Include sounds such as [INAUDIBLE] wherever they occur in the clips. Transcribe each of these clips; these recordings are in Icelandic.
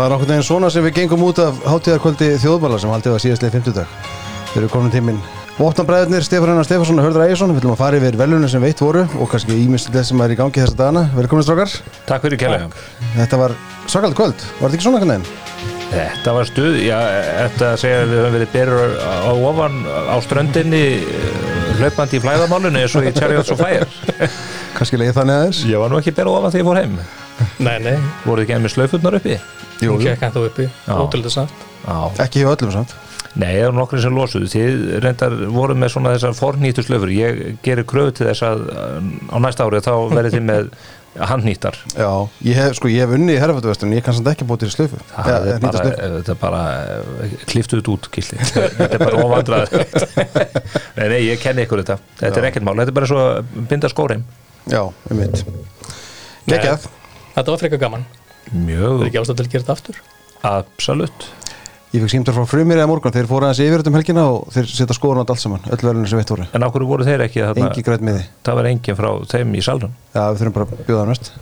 það er okkur neginn svona sem við gengum út af hátíðarkvöldi þjóðbala sem haldið var síðastlega 50 dag. Þeir eru komin tíminn. Vopnabræðurnir, Stefán Einar Stefánsson og Hörður Ægjesson, við viljum að fara yfir velunum sem veitt voru og kannski ímyndstilega sem er í gangi þessa dagana. Velkomin strókar. Takk fyrir kærlega. Þetta var svakald kvöld, var þetta ekki svona kannan? Þetta var stuð, já, þetta segja að við höfum verið berur á ofan á ströndinni eh, hlaupandi í flæðamálunni eins og í Chariots of Fire. Kannski leiði þannig aðeins. Ég var nú ekki berur ofan þegar ég fór heim. Nei, nei, Voruð ekki enn með slöfurnar uppi? Hún jú. gekk ennþá uppi, Já. ótrúlega samt Já. Ekki hjá öllum samt. Nei, það var nokkri sem losuðu. Þið reyndar voru með svona þessar fornýtu slöfur. Ég gerir kröfu til þess að á næsta árið þá verið þið með handnýtar. Já, ég hef, sko, ég hef unni í herrafættuvestunum, ég kann samt ekki búið til slöfu. Það er hnýta bara, þetta er bara eh, kliftu þetta út, Gísli þetta er bara óvandrað [LAUGHS] nei, nei, ég kenni ykkur þetta þetta er ekkert mál, þetta er bara svo að binda skóreim Já, um mitt. Gekjað. Þetta var frekar gaman, það er mjög, ekki ástæð til að gera þetta aftur absolutt Ég fekk símtar frá frumir eða morgun, þeir fóru aðeins yfir þetta um helgina og þeir setja skoðun á þetta allt saman, öll velunum sem veitt voru. en á hverju voru þeir ekki þarna, Engi græt miði. það var engin frá þeim í salnum Já, við þurfum bara að bjóða hann veist.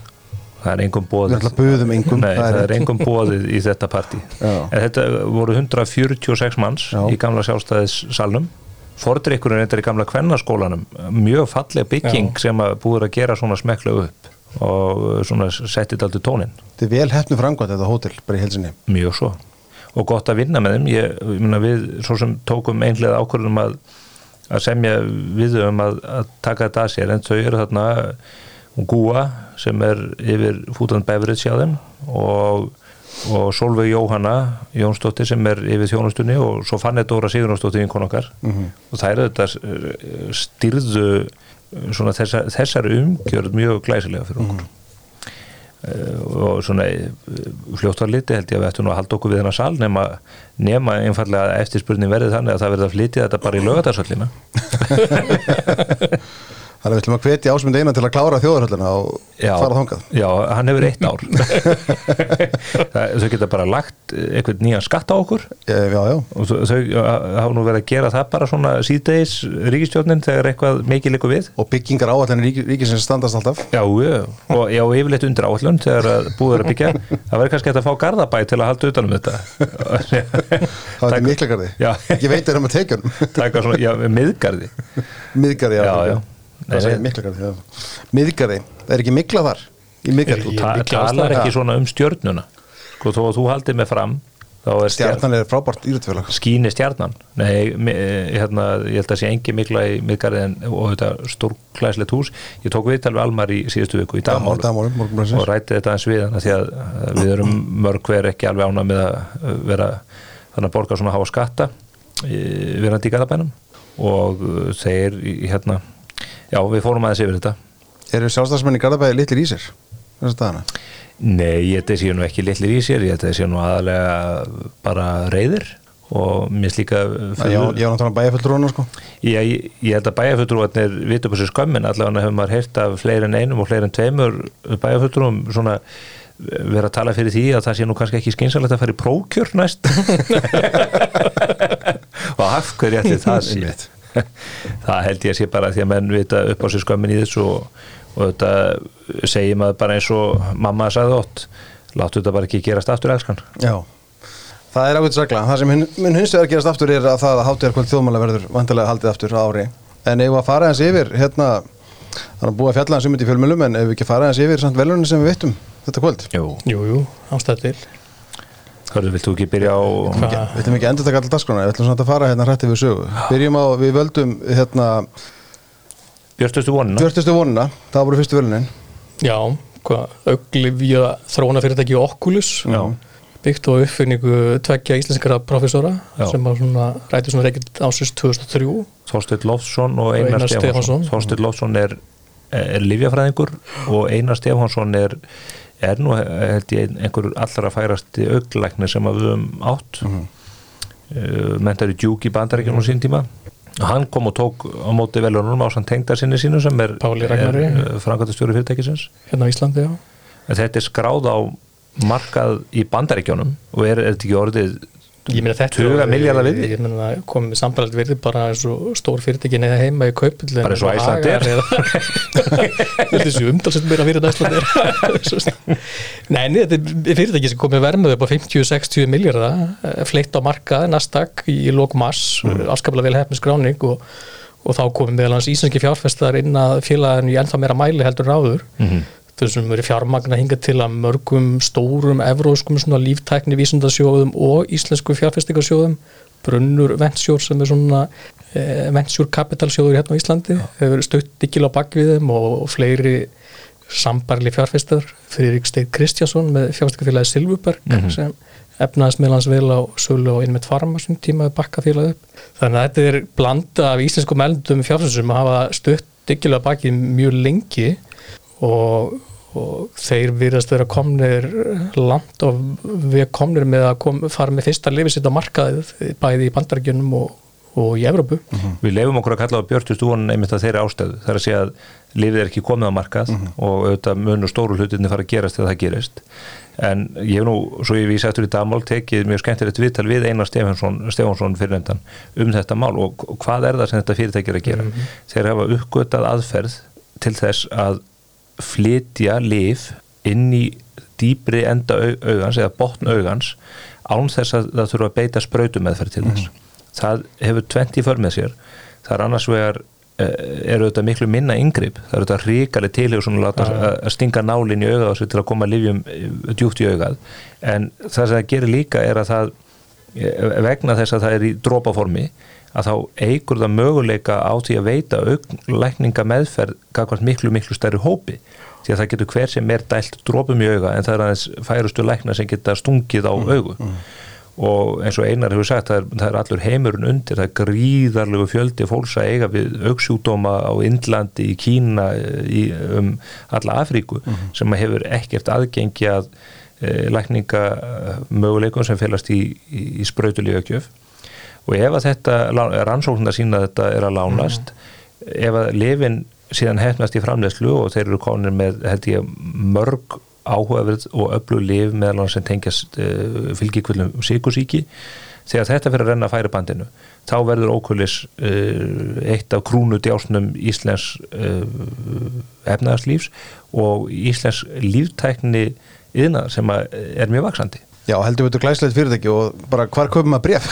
það er engum Við bóðið ætlum að buðum engum. Nei, það er engum bóðið í þetta partí Já. en þetta voru 146 manns Já. í gamla sjálfstæðissalnum fordrykkurinn þetta er í gamla kvennaskólanum mjög falleg bygging Já. sem að búður að gera svona smekla upp og svona settið aldrei tónin Þetta er vel hefnu framkvæmt þetta hótel, bara í helsinni. mjög svo. Og gott að vinna með þeim. Ég, ég meina við svo sem tókum einlega ákvörðum að, að semja við um að, að taka þetta að sér. En þau eru þarna Gúa sem er yfir Food and Beverage hjá þeim og, og Solveig Jóhanna Jónsdóttir sem er yfir þjónustunni og svo Fanny Dóra Sigurðarsdóttir vinkon okkar. Og það er þetta eh, styrðu svona þessa, þessari umgjörð mjög glæsilega fyrir okkur. Eh, og svona eh, fljótt var liti held ég að við ættum að halda okkur við hennar sal nema, nema einfallega eftirspurning verði þannig að það verði að flytja þetta bara í [LAUGHS] lögatarsöllina [LAUGHS] Þannig að við ætlum að hvetja ásmund einan til að klára þjóðarhöllina og fara þangað. já, hann hefur eitt ár. [LAUGHS] Það, þau geta bara lagt eitthvað nýjan skatt á okkur. Eh, Já, já. og þau þau hafa nú verið að gera það bara svona síðdeis ríkistjórnin þegar eitthvað mikið likur við. Og byggingar áallanir rík, ríkisins standast alltaf. Já, já, og já, yfirleitt undir áallun þegar er að byggja. Það verður kannski að fá garðabæ til að halda utanum þetta. [LAUGHS] Það er miklagarði. Já. Ég veit miðgarði. Það er ekki mikla þar. Í miðgarði. Mikið talar ekki svona um stjörnuna sko, þó að þú haldir með fram þá er stjarnan er frábært írættfélag. skíni stjarnan nei, mi- eh, hérna, ég held að sé engi mikla í miðgarði en, og þetta stórklæslegt hús ég tók viðtal við Almar í síðustu viku í dagmálu Dagmálum, og rætti þetta eins við því að að við erum mörg hver ekki alveg ána með að uh, vera þannig að borga svona háa skatta verandi í Garabænum og þeir hérna já við fórum aðeins yfir þetta Eru sjálfstæðsmenn í Garðabæði litlir í sér? Nei, þetta sé nú ekki litlir í sér, þetta sé nú aðalega bara reyðir og mér slíka Já, ég var náttúrulega bæjafullur hona, sko. ég, ég, ég held að bæjarfulltrúarnir vitu upp á sér skömmin, allavega hefur maður heyrt af fleiri en einum og fleiri en tveimur bæjarfulltrúum svona vera að tala fyrir því að það sé nú kannski ekki skynsalegt að fara í prókjör næst [LAUGHS] [LAUGHS] og af hverju ætli það sé. [LAUGHS] það held ég að sé bara því að menn vita upp á sér skömmin í þessu og, og þetta segir maður bara eins og mamma sagði ótt láttu þetta bara ekki gerast aftur elskan Já. Það er ákveðt sagla. Það sem hin- mun hins vegar gerast aftur er að það að hátíðarkvöld þjóðmála verður vantilega haldið aftur á ári. En ef að fara eins yfir, hérna, er búið að fjalla eins um þetta í fjölmjölum, en ef við ekki fara eins yfir samt velunin sem við veitum þetta kvöld. Jú, Jú, jú, ástæð til hörðu, vilt þú ekki byrja á? Við ætlum ekki endur taka alltaf dagskrona, við ætlum svona að fara hérna hrætti við sögu. Byrjum á, við völdum hérna björstustu vonina? 40. vonuna, það voru fyrstu velunin. Já, hvað, auglifja þróuna fyrirtæki Oculus Já. byggt á uppfinningu tveggja íslenskara professora Já. sem var svona, reykjum ásins 2003 Þorsteinn Loftsson og Einar Stefánsson. Þorsteinn Loftsson er, er livjafræðingur og Einar Stefánsson er, er nú held ég einhver allra færasti auglækni sem að við höfum átt mm -hmm. mentar í djúk í bandaríkjum á sín tíma hann kom og tók á móti velunum á sann tengda sinni sínu sem er, Páli Ragnari. er framkvæmtastjóri fyrirtækisins hérna á Íslandi, já en þetta er skráð á markað í bandaríkjónum og er, er þetta ekki orðið Ég meina þetta tuga miljardar við Ég meina komið sambalegt virði bara eins og stór fyrirtæki neða heima í kaupill Bara eins og Iceland er. [LAUGHS] Þessi umdalsett meira fyrir Æsland er Nei, nei, þetta er fyrirtæki sem komið vermið upp á 50-60 miljardar fleitt á markað, nastak í lók mars, mm. afskaplega vel hefni skráning og, og þá komið meðal hans íslenski fjárfestar inn að félaginu í ennþá meira mæli heldur ráður Mhm. Þessum verið fjármagna hinga til að mörgum stórum evróskum svona líftækni vísindasjóðum og íslensku fjárfestingasjóðum Brunnur Ventsjór sem er svona eh, Ventsjór kapitalsjóður hérna á Íslandi hefur verið stutt diggil á bakvið þeim og, fleiri sambarli fjárfestar. Friðrik Steinn Kristjánsson með fjárfestingafélagi Silvuberg Mhm. sem efnaðist meðlans vel á sölu og innmitt farma sem tímaði bakka félagi upp. Þannig að þetta er blanda af íslenskum eldum fjárfestum sem hafa stutt diggil á bakið mjög lengi og, og þeir virðast vera komnir langt og við komnir með að kom, fara með fyrsta lifið sitt á markaðið bæði í bandarækjunum og, og í Evrópu Við leifum okkur að kalla á björtustu vonun einmitt að þeirri ástöðu. Það er að segja að lífið er ekki komið á markað og auðvitað munur stóru hlutinni fara að gerast þegar það gerist. En ég hef nú, svo ég vísi eftir í dagmál, tekið mjög skemmtilegt viðtal við Einar Stefansson, Stefansson fyrirnendan um þetta mál og hvað er það sem þetta fyrirtæki er að gera. Þeir hafa uppgötað aðferð til þess að flytja lif inn í dýbri enda au- augans eða botn augans án þess að það þurfa að beita sprautu meðferð til þess. Það hefur 20 för með sér. Það er annars vegar eh, eru þetta miklu minna yngripp það eru þetta ríkali tilhjóð svona láta að að stinga nálinn í sig til að koma livjum djúpt í augað en það sem það gerir líka er að það eh, vegna þess að það er í drópaformi að þá eigur það möguleika á því að veita auglækninga meðferð gagvart miklu miklu stærri hópi. Því að það getur hver sem er dælt drópum í auga en það er aðeins færustu lækna sem geta stungið á augu. og eins og Einar hefur sagt það er, það er allur heimurinn undir, það er gríðarlegu fjöldi fólks að eiga við augsjúdóma á Indlandi, í Kína í, um alla Afríku sem hefur ekkert aðgengi að e, lækninga möguleikum sem félast í, í, í sprautulífakjöf og ef að þetta rannsóknar sína að þetta er að lánast ef að lifin síðan hefnast í framlegslu og þeir eru konir með held ég mörg áhugaverð og öflug lif meðal hann sem tengjast uh, fylgikvöldum síkusíki þegar þetta fyrir að renna færibandinu þá verður ókulis uh, eitt af krúnu djásnum Íslands uh, efnaðarslífs og Íslands líftækni yðna sem að er mjög vaksandi Já, heldur við þetta glæslegt fyrirtæki og bara hvar köpum maður bref?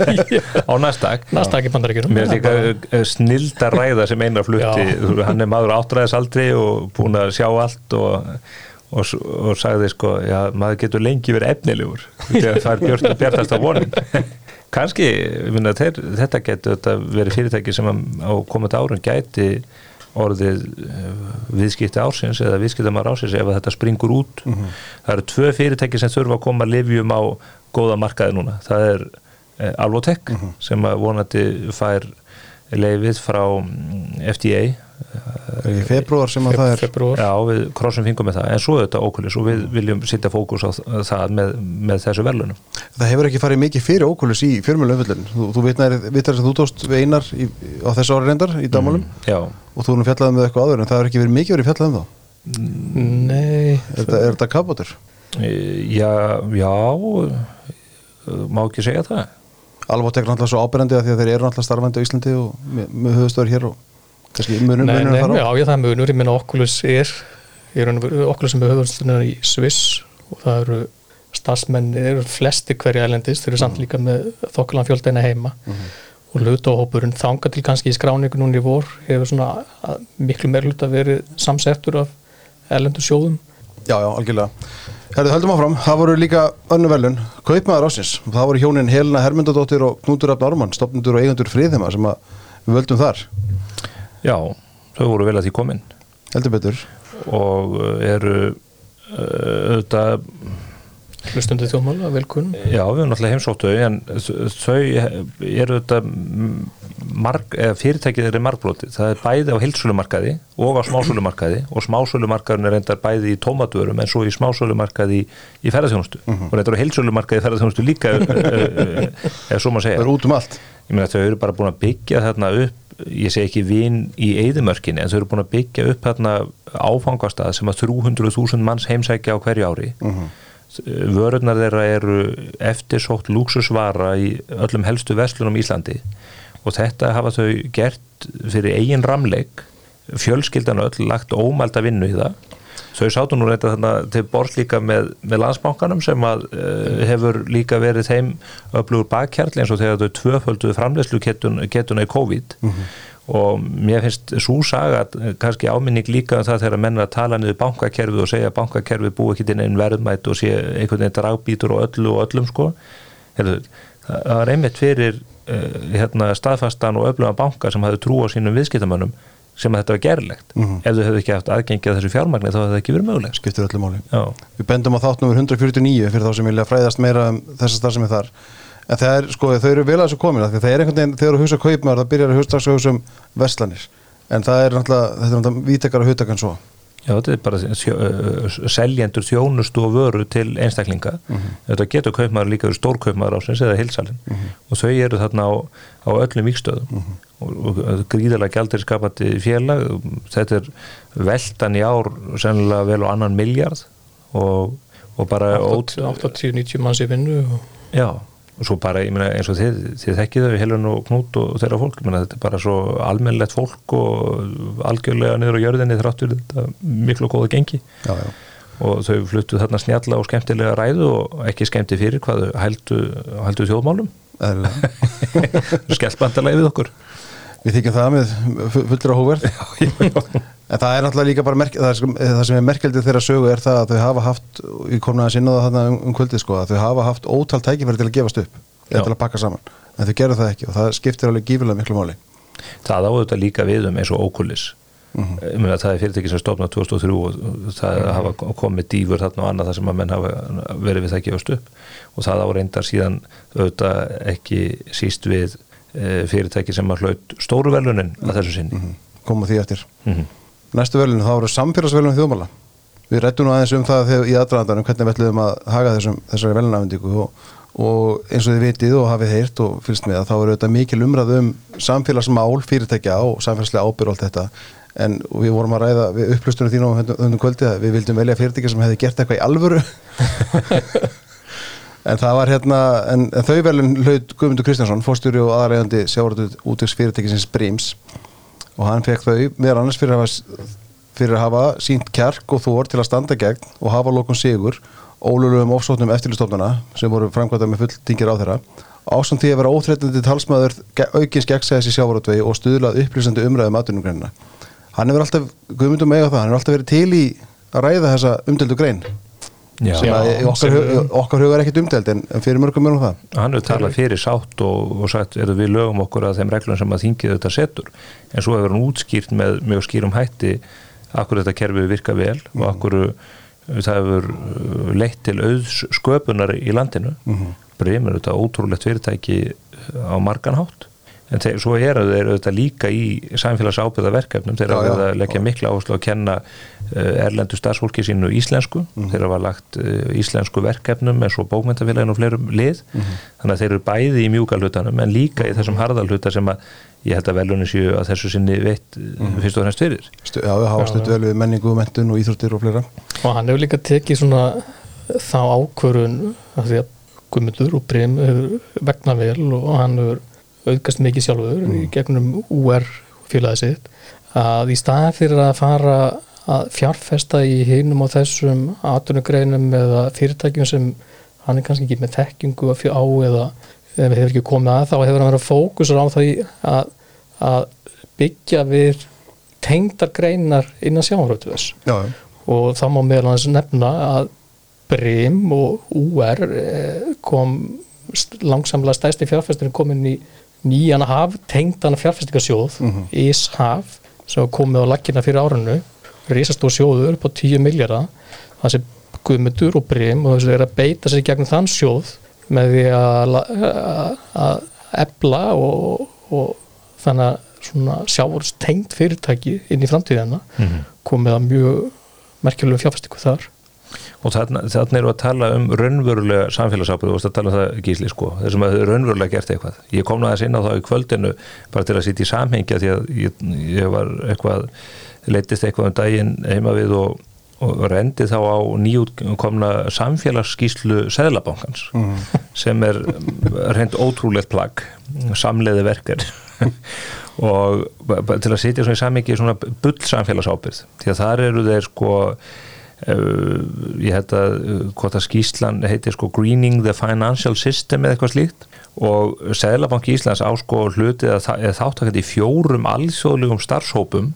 [LAUGHS] á næstak Nasdaq í bandaríkjunum. Mér finnst líka snilda ræða sem einar flutti, hann er maður áttræðisaldri og búin að sjá allt og, og, og sagði sko, já, maður getur lengi verið efnilegur. Það er björt, bjartast á vonin. Kanski, ég minna, þeir, þetta getur þetta verið fyrirtæki sem á komandi árun gæti orðið eh, viðskipti ársins eða viðskiptamar ársins ef að þetta springur út. Það eru tvö fyrirtæki sem þurfa að koma livjum á góða markaði núna. Það er eh, Alvotech sem að vonandi fær leifið frá mm, FDA Í februar sem að það er februar Já, við krossum fingum með það, en svo er þetta ókulis og við viljum sitja fókus á það með, með þessu verðlunum. Það hefur ekki farið mikið fyrir ókulis í fjörmjölu umfjöldun. Þú, þú vitnar, sem þú tóst við einar í, á þessu ári reyndar í dagmálum Já, og þú erum fjallað með eitthvað áður en það hefur ekki verið mikið verið fjallað um þá. Nei, Er þetta, er þetta kapotur? E, já, já, má ekki segja það. Alveg tekur náttúrulega svo ábyrjandi að því að þeir eru náttúrulega starfandi á Íslandi og með, með höfustöður hér og kannski munum munum þar á. já, ég það er munur, ég minna Oculus er er Oculus er höfðurstunir í Sviss og það eru starfsmenn, eru flesti hverja ælendist, þeir eru samt líka með þokkulan fjöldeina heima. Og hlutahópurinn þanga til kannski í skráningu núna í vor hefur svona að, miklu meir hluta verið samsettur af ælendur sjóðum Já, já, algjörlega. Herðu, höldum áfram. Það voru líka önnu velun, kaupmaður ásins. Það voru hjónin Helena Hermundadóttir og Knútur Rafn Ármann, stopnundur og eigendur friðheima sem við völdum þar. Já, þau voru vel að því komin Heldur betur. og eru uh, auðvitað hlustundu þjóðmála, velkunn Já, við erum náttúrulega heimsótt þau en þau eru þetta marg, eða fyrirtækið er margblóti, það er bæði á heilsölumarkaði og á smásölumarkaði og smásölumarkaðin er reyndar bæði í tómatvörum en svo í smásölumarkaði í, í ferðarþjónustu og reyndar á heilsölumarkaði í ferðarþjónustu líka [LAUGHS] eða svo maður Það segja er út um allt. ég meina þau eru bara búin að byggja þarna upp ég segi ekki vin í eyðimörkinni en þau eru búin að byggja upp þarna áfangastað sem að 300.000 manns heimsækja á hverju ári vörurnar þeirra eru eftirsótt lúksusvara í öllum helstu vestlunum Íslandi og þetta hafa þau gert fyrir eigin ramleik. Fjölskyldan öll lagt ómælda vinnu í það. Þau sátu nú reynda þarna til borð líka með, með landsbankanum sem að uh, hefur líka verið þeim öflugur bakkjarl eins og þegar þau tvöfölduðu framlegslu getuna í COVID. Mm -hmm. Og mér finnst svo saga kannski áminning líka um það þegar menn að tala niður bankakerfið og segja að bankakerfið búi ekki til einn verðmætt og sé einhvern veginn dragbítur og öllu og öllum sko. Heru, það er einmitt fyrir uh, hérna, staðfastan og öflugan banka sem hafði trú á sínum viðskiptamönnum sem að þetta var gerlegt. Mm -hmm. ef þau hefðu ekki haft aðgengið þessu fjármagni þá hefði það ekki verið mögulegt. Skiptir öllu máli. Já. við bendum á þáttnum 149 fyrir þá sem vilja fræðast meira um þessa starf sem er þar en það er, sko, þau eru vel að þessu komin það er einhvern veginn, þegar þú hugsa kaupmar það byrjar að hugsa strax að hugsa um vestlanir en það er náttúrulega, þetta er náttúrulega vítekara hugtakann svo. Já, þetta er bara seljendur þjónustu og vöru til einstaklinga. Mm -hmm. þetta getur kaupmar líka úr stórkaupmar ásins eða hilsalinn mm -hmm. og þau eru þarna á, á öllum vikstöðum mm -hmm og gríðarlega gældir skapandi félag. Þetta er veldan í ár sennilega vel á annan miljard og, og bara 80-90 manns í vinnu og... já, og svo bara meina, eins og þið, þið þekkið þau, Helun og Knút og þeirra fólk, meina, þetta er bara svo almennlegt fólk og algjörlega niður á jörðinni þráttur þetta miklu og góða gengi. Já, já. og þau fluttu þarna snjalla og skemmtilega ræðu og ekki skemmti fyrir hvað þau hældu, hældu þjóðmálum. [LAUGHS] Skellbandalega við okkur. Við þykjum það með fullur á hóverð en það er náttúrulega líka bara merk, það, er, það sem er merkeldið þeirra sögu er það að þau hafa haft, ég kom næðan sinna það um, um kvöldið sko, að þau hafa haft ótal tækifæri til að gefast upp, eða til að pakka saman en þau gerðu það ekki og það skiptir alveg gífilega miklu máli. Það áður þetta líka við um eins og ókullis mm -hmm. það er fyrirtæki sem stofnað 2003 og það mm -hmm. hafa komið dýfur þarna og annað þar sem að menn hafa verið við það að gefast upp og það áreindar síðan auðvitað ekki síst við Eh, fyrirtæki sem að hlaut stóru velunin að þessu sinni. -hmm. Koma því eftir. Mm -hmm. Næstu velun, þá eru samfélagsvelunum þjóðmála. Við rættum nú aðeins um það þegar, í aðdraðandanum hvernig við ætlum að haga þessum, þessari velunafendíku og, og eins og þið vitið og hafið heyrt og fylgst með að þá eru þetta mikil umræð um samfélagsmál fyrirtækja og samfélagslega ábyrg og allt þetta. En við vorum að ræða við upplustunum þínum á höndum kvöldi að við vildum velja fyrirtækja sem hefði gert eitthvað í alvöru. [LAUGHS] En það var hérna, en, en þau velun hlaut Guðmundur Kristjánsson, fórstjóri og aðræðandi sjávarötu útvegs fyrirtækisins Bríms og hann fekk þau meðan annars fyrir að hafa, fyrir að hafa sínt kjark og þór til að standa gegn og hafa lókun sigur ólulugum ofsóknum eftirlistofnuna sem voru framkvæmda með full tingir á þeirra ásand því að vera óþreytandi talsmaður aukins gegnsæðis í sjávarötvegi og stuðlað upplýsandi umræðum aðdunum Hann hefur alltaf, Guðmundur með á það, hann hefur alltaf verið til í að ræða þessa umdeldu grein Já, sem að okkar, okkar huga er ekkit umdelt en fyrir mörgum mörgum það. Hann hefur talað fyrir sátt og, og sagt erum við lögum okkur að þeim reglum sem að þingið þetta setur. En svo hefur hann útskýrt með mjög skýrum hætti akkur þetta kerfi virka vel mm og akkur uh, það hefur uh, leitt til auðs sköpunar í landinu. Mm -hmm. breymir þetta ótrúlegt fyrirtæki á marganhátt en þeir, svo eru þeir auðvitað líka í samfélags ábyrðaverkefnum þeir eru að leggja mikla áherslu að kenna uh, erlendu starfsfólki sínu íslensku. Mm. þeir hafa lagt uh, íslensku verkefnum eins og bókmyndafélagin og fleirum lið. Mm. þannig að þeir eru bæði í mjúkalhutanum en líka í þessum harðalhuta sem að ég held að velunni séu að þessu sinni veitt mm. fyrst og fremst fyrir. Já, við hafa stutt vel við menningu, mentun og íþróttir og fleira. Og hann hefur líka tekið svona þá ákvörun að því að Guðmundur og Brím vegna vel og hann hefur auðgast mikið sjálfur mm. gegnum UR félagið sitt að í staðan fyrir að fara að fjárfesta í hinum á þessum atvinnugreinum eða fyrirtækjum sem hann er kannski ekki með tekkingu á eða við hefur ekki komið að þá hefur hann verið að fókusur á það að, að byggja við tengdar greinar innan sjávarötuðs og þá má meðal hans nefna að Brim og UR eh, kom langsamlega stæsti fjárfesturinn komin í nýjan haf, tengdan fjárfæstingarsjóð mm -hmm. ISHAF sem komið á laggina fyrir árunnu risastór sjóður upp á 10 miljardar það sem Guðmundur og Brim og þessu er að beita sér gegnum þann sjóð með því að ebla og, og þannig að svona sjávorst tengt fyrirtæki inn í framtíðina mm -hmm. komið að mjög merkjulegum fjárfæstingu þar og þannig erum við að tala um raunverulega samfélagsábyrðu og að tala um það gísli sko þessum að þau raunverulega gert eitthvað. Ég kom náða að sinna á það í kvöldinu bara til að sitja í samhengja því að ég, ég var eitthvað leittist eitthvað um daginn heima við og, og rendi þá á nýjútkomna samfélagsskíslu Seðlabankans sem er reynd ótrúlegt plagg samleiði verkar [LAUGHS] og til að svona í samingi svona bull samfélagsábyrð því að þar eru þeir sko ég held að uh, hvort að skíslan heitir sko Greening the Financial System eða eitthvað slíkt. Og Seðlabank Íslands á sko hlutið að þáttakandi í fjórum alþjóðlegum starfshópum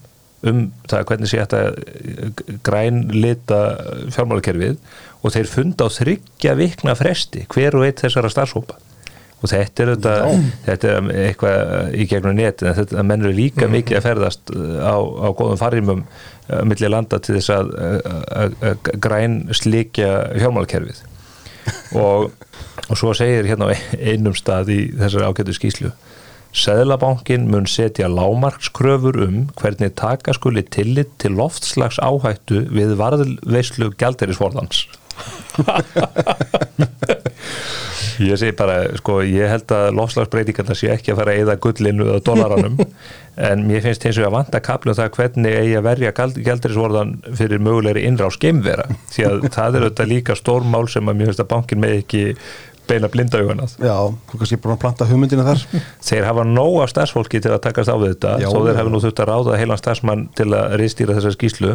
um það hvernig sé þetta grænlita fjármálakerfið. Og þeir funda á þryggja vikna fresti hver og eitt þessara starfshópa og þetta er, þetta, þetta er eitthvað í gegnum netin þetta menn eru líka mikið að ferðast á, á góðum farrimum uh, milli landa til þess að, að, að græn slikja fjármálakerfið. Og, og svo segir hérna á einum stað í þessari ágætu skýslu Seðlabankin mun setja lámarkskröfur um hvernig taka skuli tillit til loftslags áhættu við varðveislu gjaldirisforðans [LAUGHS] Ég segi bara, sko, ég held að lofslagsbreytingarna sé ekki að fara að eða gullinu eða dólaranum [LAUGHS] en mér finnst eins og að vanta kaplu um það hvernig eigi að verja gældirisvorðan fyrir mögulegri innrá skeimvera því að [LAUGHS] það er auðvitað líka stórmál sem að mér finnst að bankin með ekki beina blindaugunað. Já, þú kannski búin að planta hugmyndina þar. [LAUGHS] Þeir hafa nóg af starfsfólki til að takast á við þetta Já, þó þeir hafa nú þurft að ráða heilan starfsmann til að reistýra þessar skýslu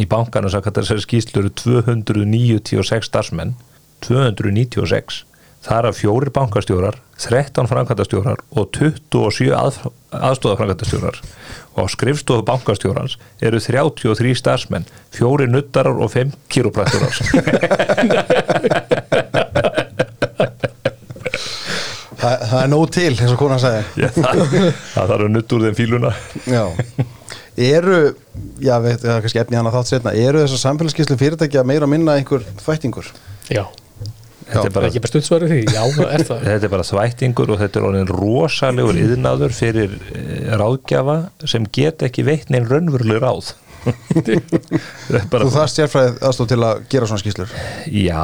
í bankanu sakkat þessari skýslu eru 296 starfsmenn. 296 þar af fjórir bankastjórar 13 framkvæmtastjórar og 27 að, aðstofaframkvæmtastjórar og á skrifstofu bankastjórans eru 33 starfsmenn fjórir nuttarar og 5 kýróprakturar [LAUGHS] Þa, Það er nóg til, eins og konan sagði. Það, það þarf að nutta úr þeim fíluna. Já. Eru, já, veit, það er kannski efni hann að þátt setna Eru þessar samfélagsskyslu fyrirtækja meira að minna einhver þvættingur? Já, Þetta er bara bara ekki bara stuttsvarið því, já, það er það. [LAUGHS] Þetta er bara þvættingur og þetta er orðin rosalegur yðnaður fyrir eh, ráðgjafa sem get ekki veitt neinn raunveruleg ráð Þú þarft sérfræðið aðstóð til að gera svona skýslur já,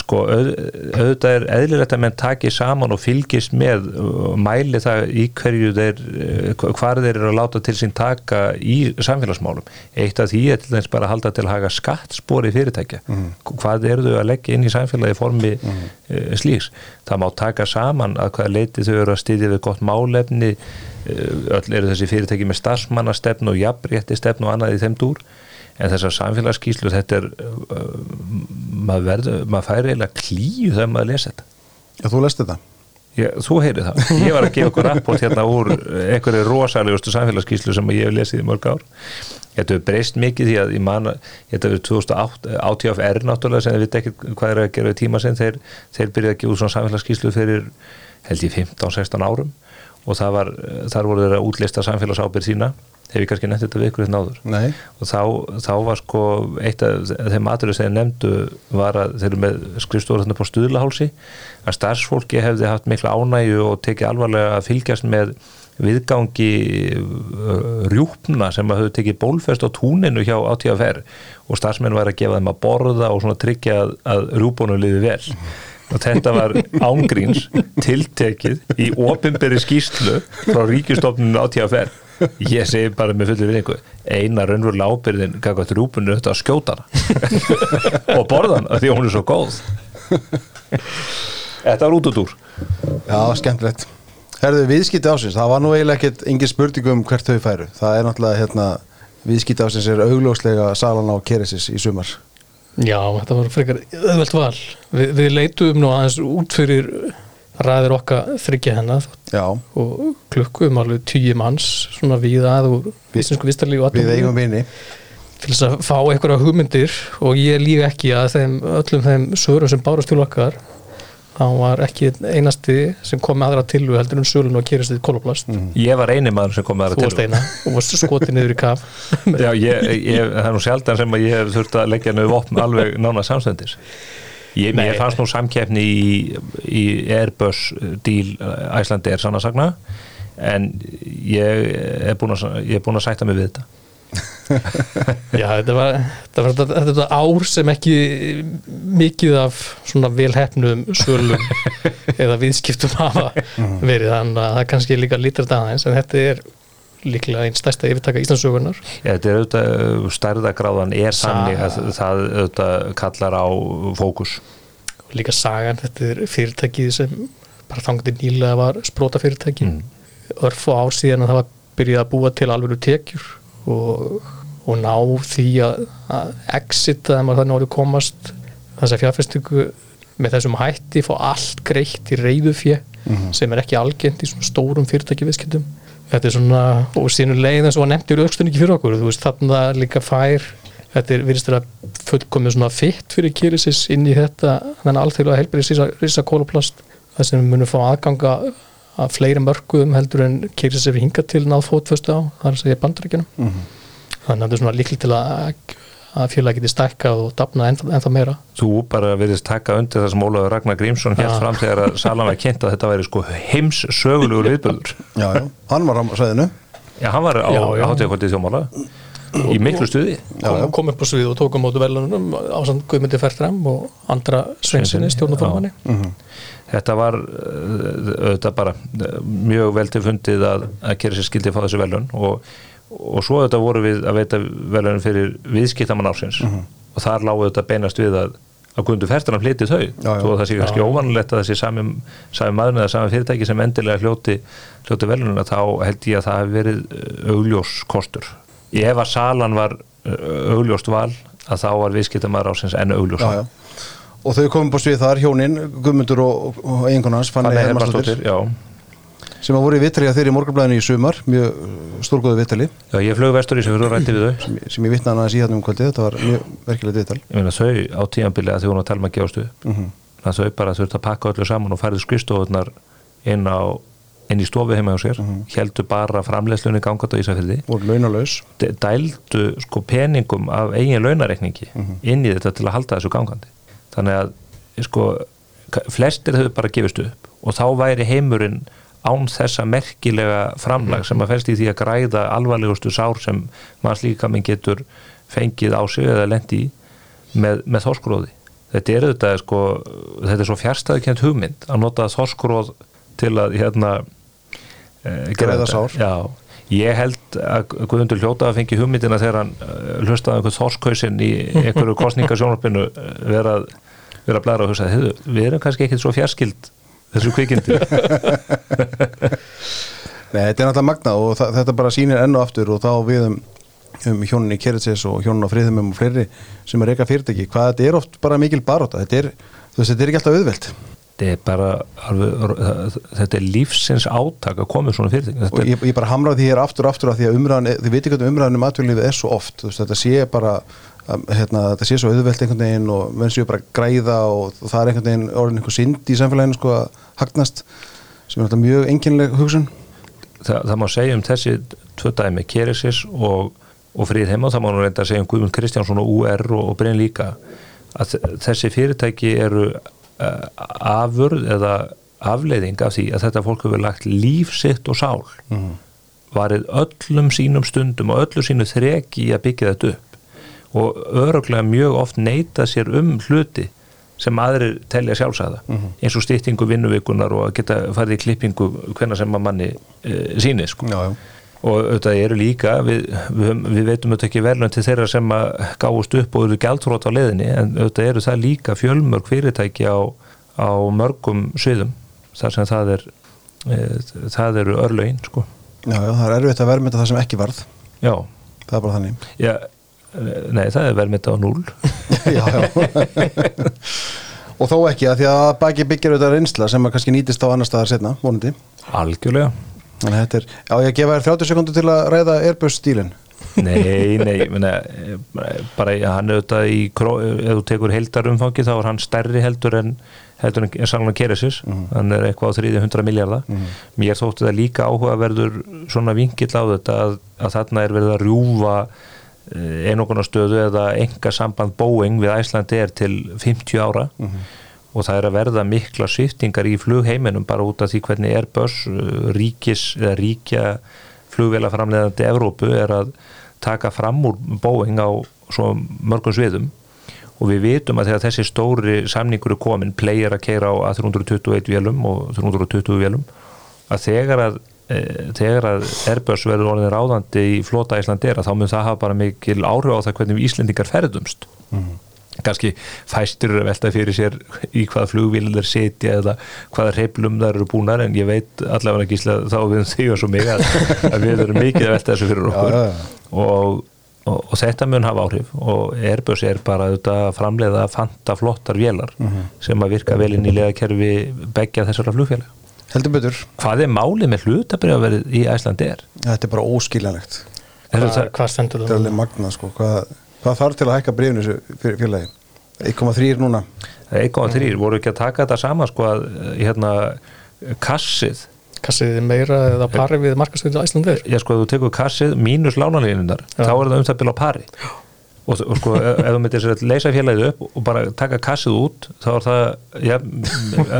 sko auð, auðvitað er eðlilegt að menn taki saman og fylgist með og mæli það í hverju þeir eh, hvar þeir eru að láta til sín taka í samfélagsmálum. Eitt af því er til þess bara að halda til að haga skattspori fyrirtækja. Hvað eru þau að leggja inn í samfélagi formi mm. slíks? Það má taka saman að hvaða leiti þau eru að styðja við gott málefni öll eru þessi fyrirtæki með starfsmannastefn og jafnrétti stefn og annað í þeim dúr. En þessar samfélagsskýslur þetta er uh, maður, verður, maður fær eiginlega klíu þegar maður lesa þetta. Já, þú lest þetta ég, þú heyri það, ég var að gefa okkur rapport hérna úr einhverju rosalegustu samfélagsskýslu sem ég hef lesið í mörg ár. Þetta hefur breyst mikið því að ég man þetta hefur 2008 ATFR náttúrulega sem þið veit ekki hvað er að gera í tíma sem þeir, þeir byrjaði að gefa út svona samfélagsskýslu fyrir held ég 15-16 árum og var, þar voru þeir að útlista samfélagsábyrð sína. Hef ég kannski nefnt þetta við ykkur hérna áður? Nei, og þá, þá var sko eitt af þeim aðrið sem þeir nefndu var að þeir eru með skrifstofur þarna på stuðlahálsi að starfsfólki hefði haft mikla ánægju og tekið alvarlega að fylgjast með viðgangi rjúpna sem að höfðu tekið bólfest á túninu hjá átíðafer og starfsmenn var að gefa þeim að borða og svona tryggja að, að rjúbónu liði vel og þetta var ángríns tiltekið í opinberi skýslu frá ríkistofnunu átíðafer ég segi bara með fullir vinningu eina raunverulega ábyrðin gagvað rjúbunu þetta að skjóta hana. [LAUGHS] Og borða hana því hún er svo góð. Þetta var út út úr já, skemmtilegt. Herðu, viðskipti ásins, það var nú eiginlega ekkert engin spurning um hvert þau færu. Það er náttúrulega, hérna, viðskipti ásins er augljóslega salan á Keresis í sumar Já, þetta var frekar öðvöld val. Vi, Við leitum nú aðeins út fyrir ræðir okkar þryggja hennar og klukkum alveg tíu manns svona við að og íslensku vistarlíf og við eigum vini. til þess að fá einhverja hugmyndir og ég líka ekki að þeim, öllum þeim svörum sem bárast til okkar þá var ekki einasti sem kom með aðra tilu heldur en sölun og gerist þið koloplast. Ég var eini maður sem kom með þú það varst eina. Og varst skotið niður í kaf. [LAUGHS] Já, ég, ég, það er nú sjaldan sem að ég hef þurft að leggja nöðu vopn alveg nána samstendis Ég, Nei. ég fannst nú samkeppni í, í Airbus díl Æslandi er sannarsagna en ég er búin að, ég er búin að sætta mig við þetta Já, þetta var, þetta var þetta, þetta ár sem ekki mikið af svona velhefnum sölum [LAUGHS] eða viðskiptum hafa verið þannig að það kannski líka lítur þetta aðeins en þetta er líklega einn stærsta yfirtaka Íslandsögunar Ja, þetta er auðvitað, stærðagráðan er Sa- þannig að það auðvitað kallar á fókus. líka sagan, þetta er fyrirtækið sem bara þangandi nýlega var spróta fyrirtæki Mm. örf og ár síðan að það var byrjað að búa til alveg tekjur og, og ná því að, að exita þegar maður þannig orðið komast þess að fjárfestingu með þessum hætti fá allt greitt í reyðu fjö sem er ekki algengt í svona stórum fyrirtæki viðskiptum þetta er svona, og sínu leið eins og að nefndir aukstunningi fyrir okkur, þú veist þarna líka fær þetta er virðist að fullkomið svona fitt fyrir kýrisis inn í þetta þannig alþjóðlega helbrið risa, kóluplast það sem munum fá aðganga að fleiri mörkuðum heldur en kýrisis hefur hingað til náð fótföstu á, það er að segja bandaríkjunum. Mhm. Þannig að þetta er svona líkli til að, að félagi geti stækkað og dafna ennþá, ennþá meira. Þú bara verðist taka undir það sem Ólaður Ragnar Grímsson Já. fram þegar að Salan var kynnt að þetta væri sko heims sögulegur viðböður. Já, já, hann var á sæðinu Já, hann var á hátíðakvöldið þjómála í miklu stuði. Já, já. kom, kom upp á svið og tók á mótu velunum á samt Guðmundi Fertram og andra Sveinsinni stjórnaformanni Þetta var uh, auðvitað bara uh, mjög vel til fundið að, að gera sér skildið fá þessu velun og, og svo auðvitað voru við að veita velunum fyrir viðskiptamann ársins. Og þar lágu auðvitað beinast við að að Gundur Fertram hliti þau. Já, já. þó að það sé kannski óvanulegt að það sé sami, sami maður eða sami fyrirtæki sem endilega hljóti, hljóti velununa þá held ég að það hef verið augljós kostur. Ef að salan var uh, augljóst val að þá var viðskiptamaður ársins enn augljós Já, já. Og þau komum búið svið þar, hjónin, Guðmundur og, og einhvernans, Fanny Þannig Hermansdóttir já sem að voru í vittali að þeirri morgunblæðinu í sumar mjög stórgóðu vittali Já, ég flög vestur í fyrir og rætti við þau. Sem, sem ég vitnaði aðeins í hérna um kvöldi þetta var mjög verkilegt viðtal. Ég meina þau á tíanbili að þau voru að tala með að gefast upp. Mhm. þannig að þau bara þurftu að pakka öllu saman og færið skrifstofunar inn á inn í stofu heima hjá sér. Mhm. heldur bara framleiðslunni gangat á Ísafjörði voru launalaus. D- dældu sko peningum af eigin launareikningi Mhm. inn í þetta til að halda þessu gangandi. Þannig að sko flestir höfðu bara gefist upp og þá væri heimurinn án þessa merkilega framlag sem að felst í því að græða alvarlegustu sár sem manns líka minn getur fengið á sig eða lendi í með, með þorskróði þetta er þetta sko þetta er svo fjärstæðikent hugmynd að nota þorskróð til að hérna eh, gera Græða sár. Já, ég held að Guðmundur hljóta að fengi hugmyndina þegar hann eh, hlustaði einhvern þorskhausinn í [LAUGHS] einhverju kostningasjónarpinu vera, að- vera að blæra og hugsa "Heyrðu, við erum kannski ekkit svo fjarskild þessu kvikindi. [LAUGHS] Nei, þetta er náttúrulega magna og þetta bara sýnir enn og aftur og þá við um, um hjónin í Keritsis og hjónin á friðumum og fleiri sem er reyka fyrirtæki, hvað þetta er oft bara mikil baróta, þetta er, þú veist, þetta er ekki alltaf auðvelt. Þetta er bara alveg, þetta er lífsins átak að koma svona fyrirtæki. Og þetta ég, ég bara hamraði því hér aftur og aftur af því að umræðan, þið veitir hvernig umræðan um atvinnlífið er svo oft, þú veist, þetta sé bara að, hérna, þetta sé svo auðvelt einhvern veginn og menn séu bara græða og það er einhvern veginn orðin einhver synd í samfélaginu sko að hagnast sem er alltaf mjög enginleg hugsun. Það, það má segja um þessi tvö dæmi, Keresis og, og Frið heima, það má nú reynda að segja um Guðmund Kristjánsson og UR og, og Brynn líka að þessi fyrirtæki eru uh, afurð eða afleiðing af því að þetta fólk hefur lagt líf sitt og sál varið öllum sínum stundum og öllu sínu þreki að byggja þetta upp og öruglega mjög oft neita sér um hluti sem aðrir telja sjálfsæða eins og styttingu vinnuvikunar og að geta farið í klippingu hvenna sem að manni e, síni sko. Já, já. og auðvitað eru líka við, við, við veitum auðvitað ekki verðlun til þeirra sem að gáust upp og eru gjaldþrótt á leiðinni en auðvitað eru það líka fjölmörg fyrirtæki á, á mörgum sviðum þar sem það er e, það eru örlögin sko. Já, já, það er erfitt að verðmynda það sem ekki varð já, það er bara þannig já nei það er verðmynda á núl [LAUGHS] já, já. og þó ekki að því að baki byggir auðvitað reynsla sem að kannski nýtist á annar staðar setna, vonandi. Algjörlega. Er, já ég að gefa þér 30 sekundur til að ræða Airbus stílinn Nei, nei, ég meina, bara hann auðvitað í, ef þú tekur heildarumfangi þá er hann stærri heldur en heldur en Salman Keresis hann er eitthvað á 300 miljardar mér þótti það líka áhugaverður svona vingill á þetta að, að þarna er verið að rjúfa einogunarstöðu eða enga samband Boeing við Æslandi er til 50 ára. Og það er að verða mikla sviftingar í flugheiminum bara út af því hvernig Airbus uh, ríkis eða ríkja flugvélaframleðandi Evrópu er að taka fram úr Boeing á svo mörgum sviðum. Og við vitum að þegar þessi stóri samningur er komin, player að keira á A321 vélum og 320 vélum að þegar að þegar að Airbus verður orðin ráðandi í flota Íslandera þá mun það hafa bara mikil áhrif á það hvernig við Íslendingar ferðumst. Kannski fæstur að velta fyrir sér í hvaða flugvíl þeir setja eða hvaða reyplum þar eru búnar en ég veit allavega ekki þá við þig og svo mig að, að við erum mikið að velta þessu fyrir okkur. Já, já, já. Og, og, og þetta mun hafa áhrif og Airbus er bara auðvitað að framleiða fanta flottar vélar sem að virka vel inn í legakerfi begja þessara flugfélag heldur betur, Hvað er málið með hlutabriðaverið í Æslandi er? þetta er bara óskiljanlegt. Er Hvað, þetta, hvað stendur þetta er það? alveg magnað sko. Hvað, hvað þarf til að hækka breyfinu þessu fyrir félagi? 1,3 núna. 1,3 voru ekki að taka þetta saman sko að hérna kassið. Kassið meira eða pari við markastöðu Æslandir? já sko, þú tekur kassið mínus lánalínunar þá er það um það bila á pari og, og sko, ef ef þú myndir sér að leysa félagið upp og bara taka kassið út þá er það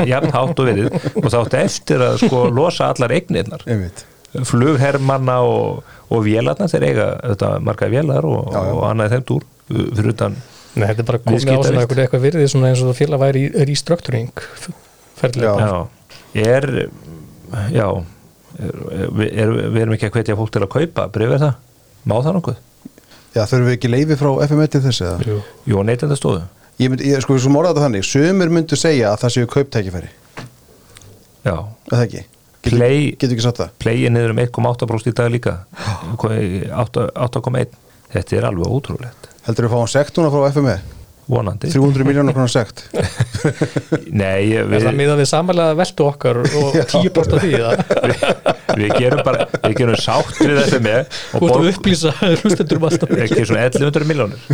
jafn, hátt og verið. Og þá áttu eftir að sko losa allar eignirnar. Einmitt. Flughermanna og, og vélarnar þeir eiga þetta marga vélar og, Já, já. og annað þeim túr fyrir utan Nei, þetta er bara komið á Viðskiptavíst. svona eitthvað, virðið svona eins og það félag væri í restructuring ferðilega. já, er já er, er, við erum ekki að hvetja fólk til að kaupa breyf er það, má það nokkuð já, þurfum við ekki leifi frá FM1 til þessu eða? Jú. jú, neytenda stóðu ég myndi, ég, sko, við svo morða þetta þannig. Sumir myndu segja að það séu kauptækifæri. Já, er það ekki? Getur, Play- getur ekki satt það? plegið niður um 1,8% í dag líka. 8 8,1 þetta er alveg ótrúlegt. Heldur við fáum sekt núna frá FM vonandi. 300 miljónar konar sekt. [LAUGHS] Nei, Er við, það miðað við samanlega veltu okkar og [LAUGHS] 10% af því það? við, við gerum bara við gerum sátt við þetta með og Þú ert að upplýsa hlustendur um alltaf ekki svona 1100 miljónir [LAUGHS]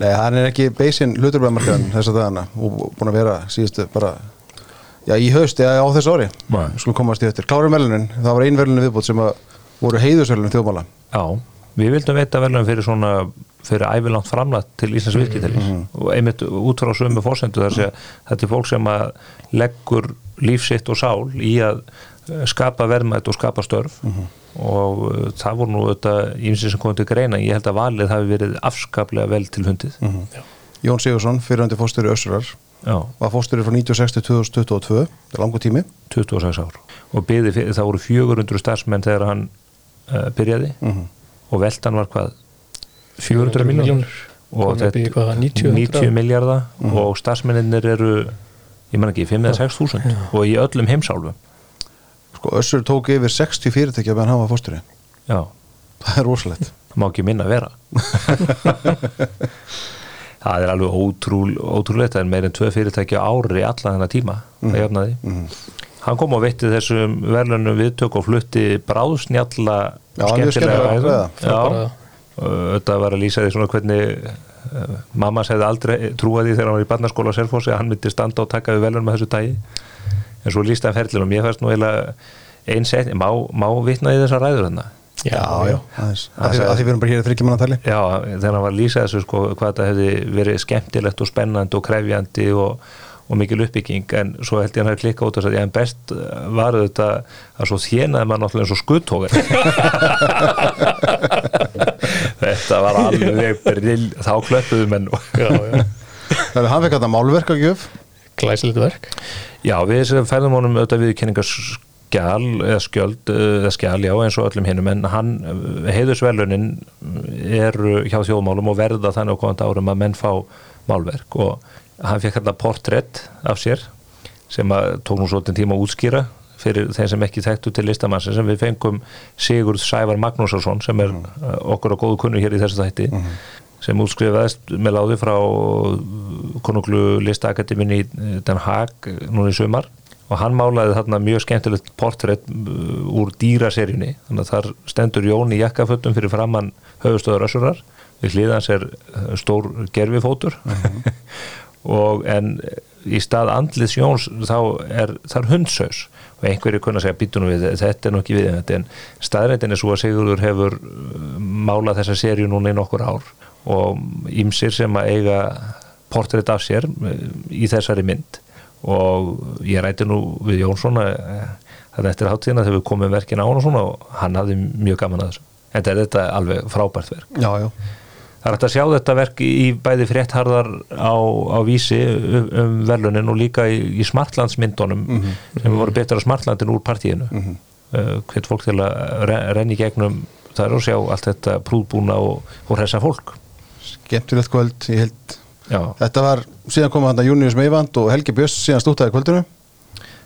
nei, hann er ekki beisinn hluturbæðmarkaðan þess að dagana og búin að vera síðustu bara já, í haust eða á þessu ári. Skulum komast í eftir. Klárum velunin, það var ein velunin viðbútt sem að voru heiðusvelun þjóðmála. Já, við vildum veita velum fyrir svona fyrir ævilangt framlætt til Íslands viðskiptalis og einmitt út frá sömu fórsendu þar sé að þetta er fólk sem að leggur lífsitt og sál í að eh, skapa verðmætt og skapa störf. Og uh, það voru nú þetta ímsið sem komið til greina, ég held að valið hafi verið afskaplega vel til hundið Jón Sigursson, fyrirhandi fósturi Össurar. Já, var fósturi frá 96 til 2022 það er langur tími. 26 ár. Og fyrir, það voru 400 starfsmenn þegar hann uh, byrjaði og veltan var hvað? 400 miljónur og hvað, 90, 90 miljardar og starfsmenninir eru ég man ekki, 5 eða 6 þúsund. Og í öllum heimsálfum. Sko, Össur tók yfir 60 fyrirtækja meðan hann var fósturi já, það er rosalegt. Það má ekki minna vera. [LAUGHS] Það er alveg ótrúl, ótrúlegt. Það er meir en tvö fyrirtæki á ári alla þennan tíma að jafnaði hann kom og veitti þessum verðlunum viðtök og flutti bráðsnjalla Já, mjög skemmtilega ræða. Já, þetta var að lýsa því svona hvernig uh, mamma segði aldrei trúa því þegar hann var í barnaskóla á Selfossi að hann myndi standa og taka við velunum með þessu tægi en svo lýsta hann ferlunum ég fannst nú eiginlega einn set má, má vitna í þessar ræður hann Já, já. aðeins að því, að því við erum bara hér í þryggjumanantali Já, þegar hann var að lýsa þessu sko, hvað þetta hefði verið skemmtilegt og spennandi og krefjandi og, og mikil uppbygging en svo held ég hann að klikka út og sagði, en best var þetta að svo þjenaði maður náttúrulega eins og skuttógar [LAUGHS] Þetta var alveg brill, þá klöppuðu menn já, já. þannig að hann fekk þetta málverkagjöf. Glæsilegt verk. Já, við færðum honum auðvitað viðkenningarskjal eða skjöld eða skjal, já, eins og öllum hinnum en hann, heiðusvelunin eru hjá þjóðmálum og verða þannig á komandi árum að menn fá málverk og hann fekk hérna portrétt af sér sem að tók nú svolítið tíma að útskýra fyrir þeim sem ekki þekktu til listamansin sem við fengum Sigurð Sævar Magnúsarsson sem er uh, okkur á góðu kunnu hér í þessu þætti sem útskrifaðist með láði frá konunglu listaakademinn í eh, Den Haag eh, núna í sumar. Og hann málaði þarna mjög skemmtilegt portrétt uh, úr dýraseríunni. Þannig að þar stendur Jón í jakkafötum fyrir framann höfustöður össurar. Við hliðans er eh, stór gerfifótur [LAUGHS] og en í stað andliðs Jóns þá er þar hundsaus. Og einhverju kunna segja býtu nú við þetta er nú ekki við þetta en staðrændin er svo að Sigurður hefur uh, málað þessa seríu núna í nokkur ár. Og ímsir sem að eiga portrétt af sér uh, í þessari mynd. Og ég ræti nú við Jónsson að þetta eftir hátíðina þegar við komum verkin á hann og svona og hann hafði mjög gaman að þessu. En þetta er alveg frábært verk. Já, já, Það er hægt að sjá þetta verk í bæði fréttharðar á, á vísi um, um velunin og líka í, í smartlandsmyndunum sem voru betur á smartlandin úr partíinu. Mm -hmm. uh, hvert fólk til að re renni gegnum er að sjá allt þetta prúðbúna og, og hressa fólk. Skemmtilegt kvöld, ég held. Já, Þetta var, síðan kom hann að Június Meivand og Helgi Björns síðan stútaði kvöldinu.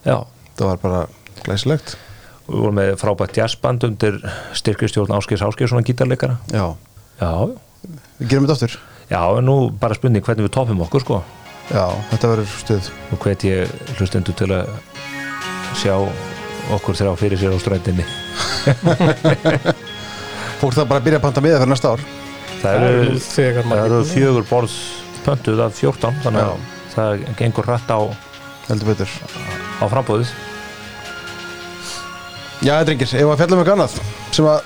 Já. Það var bara glæsilegt. Og við vorum með frábært jazzband undir styrkistjórn Áskis Áskissonan gítarleikara. Já, Já, við gerum þetta aftur. Já, en nú bara spurning hvernig við toppum okkur sko. Já, þetta verður stuð. Og hvet ég hlustendur til að sjá okkur þrjá fyrir sér á ströndinni. [LAUGHS] Fólk það bara að byrja að panta miða fyrir næsta ár. Það eru eru búnir. fjögur borð pöntuð af 14 þannig að það gengur rætt á, Heldur betur. á frambóðið Já, drengir, ef að fjallum eitthvað annað sem að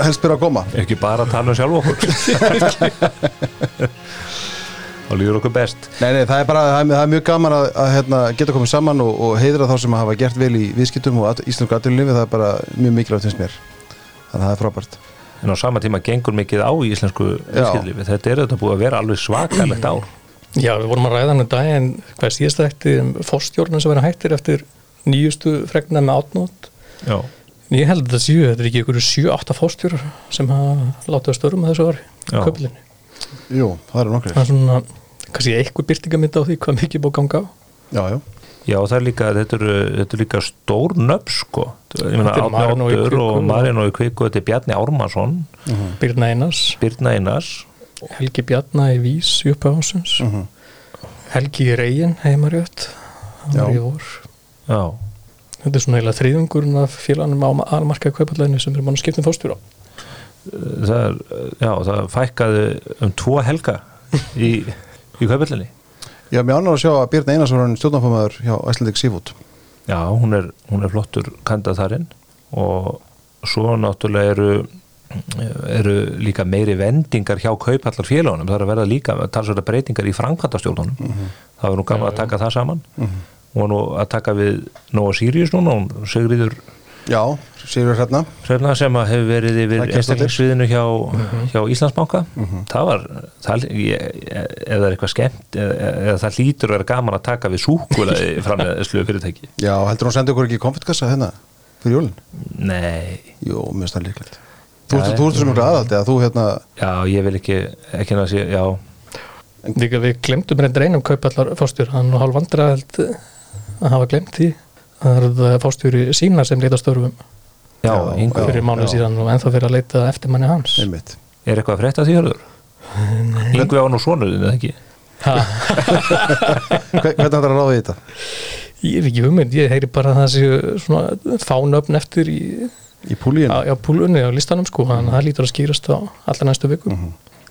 helst byrja að koma. Ekki bara að tala um sjálf okkur. [LAUGHS] Þá líður okkur best. Nei, nei, það er bara, það er, það er mjög gaman að, að hérna, geta komið saman og, og heiðra þá sem hafa gert vel í viðskiptum og íslensku aðdurlunlifi, það er bara mjög mikilvægt finnst mér. Þannig að það er frábært. En á sama tíma gengur mikið á í íslensku viðskiptlífi þetta er þetta búið að vera alveg svakalegt ár. Já, við vorum að ræða hann um daginn hvað síðast ætti um fórstjórnum sem verða hættir eftir nýjustu fregna með átnót já, ég held að þetta séu, þetta er ekki ykkur 7-8 fórstjórar sem hafa látið að störum að þessu ári Já. köpilinni. Jú, það eru nokkri Það er svona, kannski eitthvað byrtingamynd á því hvað mikið búið að ganga á. Já, já, já það er líka þetta er, þetta er líka stór nöfn sko. Ég meina Átni Kviku. og og- Marino í Kviku þetta er Bjarni Ármansson Birna Einars, Birna Einars. Helgi Bjarna í Vís í upphafásins Mhm. Helgi í Reyin heimarjöt Já. já, Þetta er svona eiginlega þriðungurinn af félaganum á almarkaði kaupalleginu sem er mann skiptum fórstjóra það er, já, það fækkaði um tvo helga í, í kaupellinni Já, mér ánur að sjá að Björn Einars var hann stjórnarfamaður hjá Icelandic Seafood. Já, hún er, hún er flottur kandað þarinn og svo náttúrulega eru eru líka meiri vendingar hjá kaupallar félagunum, það er að verða líka talsverða breytingar í framkvæmtastjórnunum það var nú gaman að taka það saman og nú að taka við Nóa Sirius núna, hún Sigriður Já, Sigur hérna Hrefna sem að hefur verið yfir Það kemst einstaklingsviðinu hjá, hjá Íslandsbanka. Það var, það, ég, eða það er eitthvað skemmt eða, eða það hlýtur að vera gaman að taka við súkulaði [LAUGHS] framleðslu fyrirtæki. Já, heldur hún sendi okkur ekki konfettkassa hérna fyrir jólin? Nei, Jú, mér finnst það líklegt. Þú Já, ert þú ert sem einhverja aðaldi að þú hérna já, ég vil ekki ekki að sé, já, Líka við glemdum reyndar einum kaupallar fórstjóra, hann var hálf vandræðald að hafa glemt því það er það fórstjóri sína sem leita störfum já, Já, Ingu, fyrir mánuð já. síðan og ennþá fyrir að leita eftir manni hans einmitt er eitthvað að frétta því hörður? Ingu á nú svonuðinu, eða ekki? [LAUGHS] Hvernig ætlar að ráða í þetta? Ég er ekki hugmynd, ég heyri bara að það svona fánöfn eftir í, Í púlíun? á, á púlunni á listanum sko, þannig að það lítur að skýrast á allar næstu viku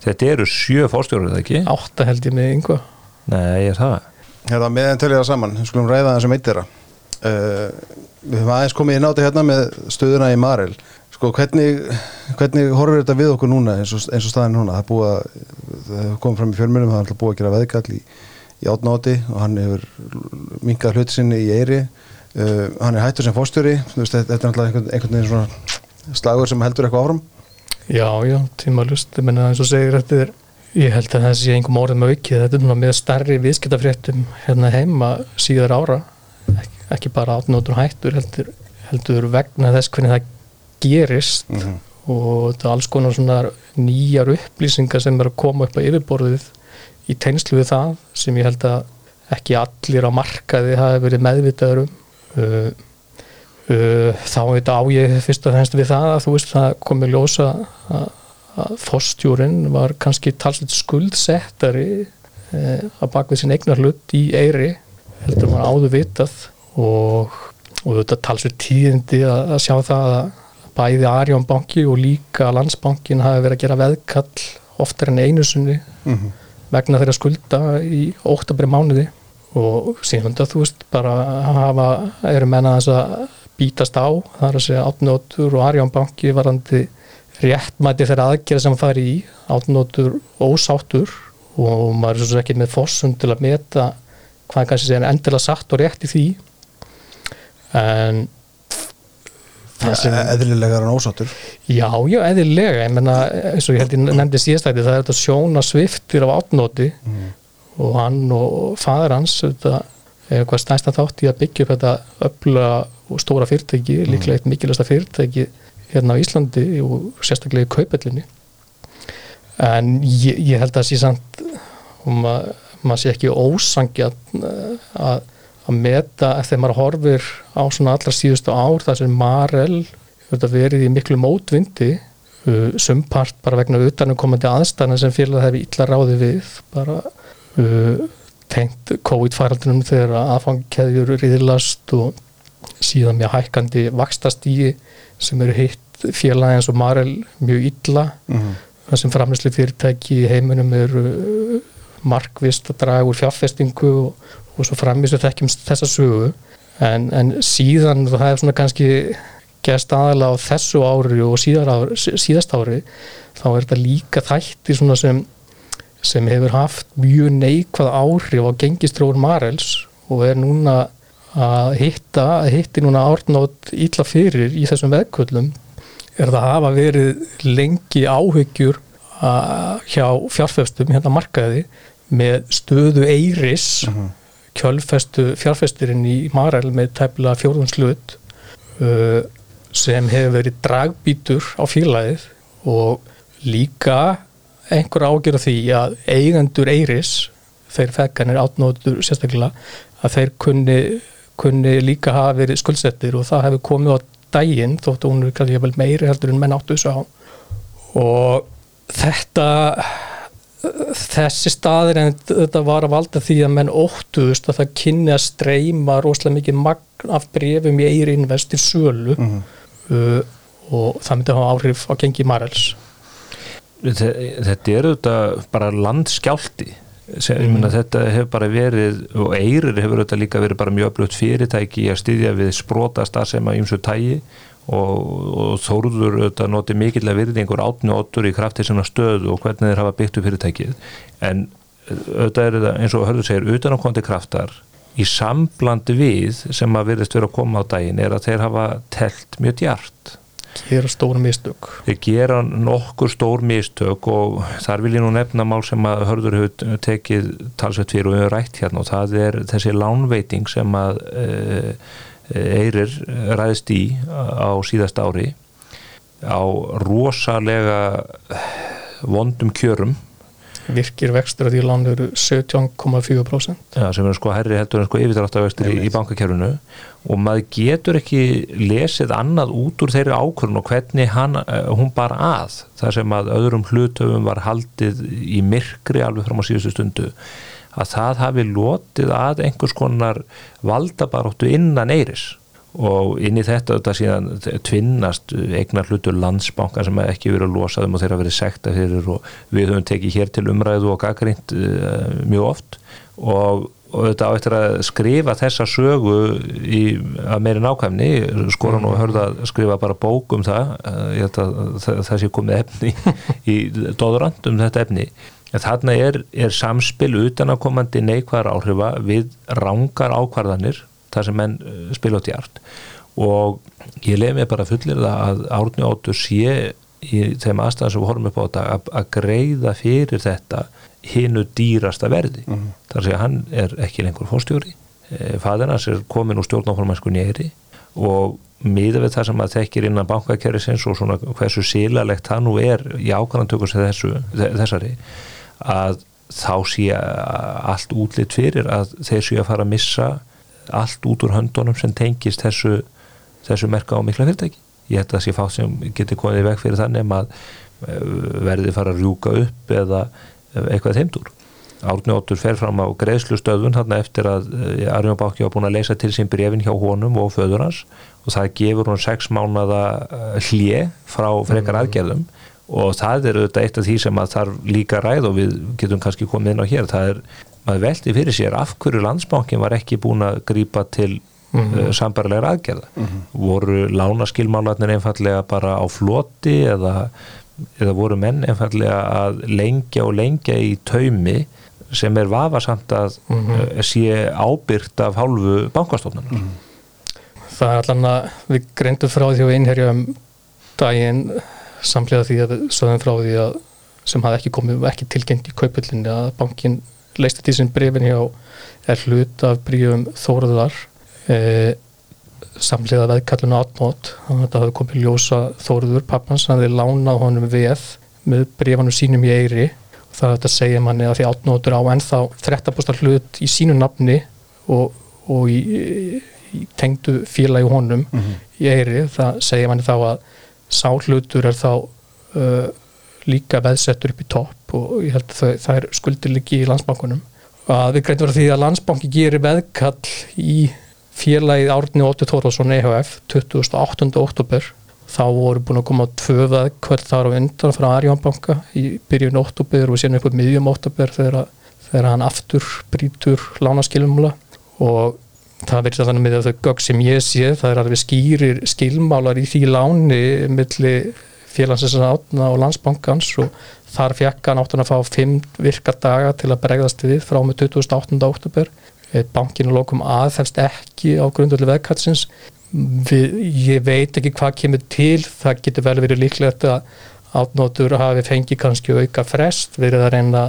Þetta eru sjö fórstjórið, eða ekki? átta held ég með yngva Nei, ég er það Hérna, meðan tölja það saman, við skulum ræða þessum eitt þeirra. Uh, Við höfum aðeins komið á þetta hérna með stöðuna í Marel. Sko, hvernig, hvernig horfir þetta við okkur núna eins og, eins og staðin núna? Það er búið að, það komið fram í fjölmjörnum, það er búið að gera veðgall í, í átnáti og hann hefur minkað hluti sinni í Eyri. Uh, Hann er hættur sem fórstjóri, þetta er alltaf einhvern, einhvern veginn svona slagur sem heldur eitthvað áfram. Já, já, tímalust, ég menna eins og segir þetta er, ég held að það sé einhverjum orðum aukið, þetta er núna með starri viðskiptafréttum hérna heima síðar ára, ekki, ekki bara átnótur hættur, heldur, heldur vegna þess hvernig það gerist. Mhm. og þetta er alls konar svona nýjar upplýsingar sem er að koma upp á yfirborðið í teinslu við það sem ég held að ekki allir á markaði hafi verið meðvitaður um. Uh, uh, þá veit á ég fyrst og fremst við það að þú veist það komið ljósa að, að fórstjúrin var kannski talsveit skuldsettari að baka sín eignar hlut í eiri heldur maður áður vitað og, og þetta talsveit tíðindi að, að sjá það að bæði Arjón banki og líka landsbankin hafi verið að gera veðkall oftar en einu sinni Mhm. vegna þeirra skulda í óttabri mánuði og síðan þú veist bara hafa, eru menna þess að bítast á, það er að segja átnótur og Arjón banki varandi réttmæti þeirra aðgerð sem fari í átnótur ósáttur og maður er svo ekki með fossum til að meta hvað kannski segja endilega satt og rétt í því. En það sem eðlilegar en ósáttur. Já, já, eðlilega, ég menna eins og ég held ég nefndi síðastætti, það er þetta sjóna sviftir af átnóti og hann og faður hans þetta er eitthvað stæsta þátt í að byggja upp þetta öfla og stóra fyrirtæki, líklega eitt mikilvægsta fyrirtæki hérna á Íslandi og sérstaklega í kaupellinni en ég, ég held að sé samt og maður mað sé ekki ósangjarn eh, að, að meta eftir maður horfir á svona allra síðustu ár þar sem Marel hefur verið í miklu mótvindi uh, sumpart bara vegna utanumkomandi aðstæðan sem félag hefur illa ráði við bara uh, tengt COVID-faraldunum þegar aðfangkeðjur riðlast og síðan mjög hækkandi vakstastígi sem eru hitt félagi eins og Marel mjög illa mm -hmm. það sem framleysli fyrirtæki í heiminum eru markvist að draga úr fjárfestingu og, og svo framvísu þekkjum þessa sögu en, en síðan það er svona kannski gæst aðalega á þessu ári og ári, síðast ári þá er þetta líka þætti svona sem sem hefur haft mjög neikvað áhrif á gengistróður Marels og er núna að hitta, hitti núna árnátt ítla fyrir í þessum veðköllum er það að hafa verið lengi áhyggjur hjá fjárfestum hérna markaði með stöðu Eiris uh -huh. kjölfestu fjárfesturinn í Marel með tæmla fjórðunslut sem hefur verið dragbítur á fílaðið og líka einhver ágjör því að eigendur Eiris þeir fekkanir átnóður sérstaklega að þeir kunni, kunni líka hafa verið skuldsettir og það hefur komið á daginn þóttu hún er kannski meiri heldur en menn áttu þessu á. Og þetta þessi staðir en þetta var að valda því að menn óttuðust að það kynni að streyma rosalega mikið magn af brefum í eiri invest til sölu. Mm -hmm. uh, og það myndi að hafa áhrif á gengi Marels. Þetta er auðvitað bara landskjálti sem, mm. myna, þetta hefur bara verið og eirir hefur auðvitað líka verið bara mjög öflugt fyrirtæki að styðja við sprótast að sem að ymsu tægi og, og þóruður auðvitað noti mikillega virðingur átni og óttur í krafti sem stöðu og hvernig þeir hafa byggt upp fyrirtækið en auðvitað er þetta eins og hörður segir utanakondi kraftar í samblandi við sem að virðist vera að koma á daginn er að þeir hafa telt mjög djart gera stór mistök? Þeir gera nokkur stór mistök og þar vil ég nú nefna mál sem að hörður hefur tekið talsveit fyrir og hefur rætt hérna og það er þessi lánveiting sem að e, Eirir ræðist í á síðast ári á rosalega vondum kjörum virkir vextur að því lán eru 17,4% ja, sem er sko herri heldur en sko yfirdráttavextur í, í bankakerfinu. Og maður getur ekki lesið annað út úr þeirri ákvörðun og hvernig hann, eh, hún bar að. Þar sem að öðrum hlutöfum var haldið í myrkri alveg fram á síðustu stundu að það hafi lotið að einhvers konar valdabaróttu innan eiris og inn í þetta þetta síðan tvinnast eignar hlutur landsbanka sem ekki verið að losa þeim og þeirra verið sekta fyrir og við höfum tekið hér til umræðu og gaggrint uh, eh, mjög oft. Og, og þetta á eftir að skrifa þessa sögu í, að meiri nákvæmni skoran og hörða að skrifa bara bók um það uh, það, það sé komið efni í [LAUGHS] dóðurand um þetta efni. Þarna er, er samspil utanakomandi neikvæðar áhrifa við rángar ákvarðanir þar sem menn uh, spila út í art og ég leiði mig bara fullir það að Árni Óttur sé í þeim aðstæðan sem við horfum upp á þetta að, að greiða fyrir þetta hinnu dýrasta verði mm -hmm. þar sé að hann er ekki lengur fórstjóri e, fæðinans er komin úr stjórnáformæsku nýri og miða við það sem að þekkir innan bankakerrisins og svona hversu sílalegt það nú er í ákvæðantökus þessari að þá sé allt útlitt fyrir að þeir séu að fara að missa allt út úr höndunum sem tengist þessu, þessu merka á mikla fyrirtæki. Ég held að það sé fátt sem getur komið í veg fyrir þannig að eh, verði fara að rjúka upp eða eitthvað þeimdur Árni Óttur fer fram á greiðslu stöðun þarna eftir að eh, Arjón Báki var búin að leysa til sín brefin hjá honum og föður hans og það gefur hún sex mánada eh, hlje frá frekar mm. aðgerðum. Og það er auðvitað eitt af því sem að þarf líka ræð og við getum kannski komið inn á hér. Það er maður veldi fyrir sér af hverju landsbankin var ekki búin að grýpa til mm -hmm. uh, sambarlegar aðgerða mm -hmm. voru lánaskilmálarnir einfallega bara á floti eða, eða voru menn einfallega að lengja og lengja í taumi sem er vafasamt að mm -hmm. uh, sé ábyrgt af hálfu bankastofnarnar mhm. það er allan að við greindum frá því að innherja um daginn samlega því að sögum frá því að sem hafði ekki komið og ekki tilgjengt í kaupullinni að bankin sín brefin hjá er hlut af brífum Þóruðar e, samlega veðkallinu átmót það hafði komið ljósa Þóruður pappans, hann hefði lánað honum veð með brefanum sínum í eiri og það er þetta að segja manni að því átmótur á ennþá 13% hlut í sínu nafni og, og í, í tengdu félagi honum Mhm. í eiri, það segja manni þá að sá hlutur er þá uh, líka veðsettur upp í topp og ég held að það, er skuldir líki í landsbankunum að við greitum verið því að landsbanki gerir veðkall í félagið Árni Óttur Þórðarsson EHF 28. oktober þá voru búin að koma tvö veðkvöld þar á undan frá Arjónbanka í byrjun oktober og síðan upp á miðjum oktober þegar, þegar hann aftur brítur lánaskilumula og það verður þannig með að þau gögg sem ég sé það er alveg skýrir skilmálar í því láni milli félagsins átna og landsbankans og þar fekk hann áttan að fá fimm virka daga til að bregðast við frá með 28. oktober bankinu lokum aðfælst ekki á grundvöldu veðkatsins ég veit ekki hvað kemur til það getur vel verið líklegt að átnótur hafi fengið kannski auka frest verið að reyna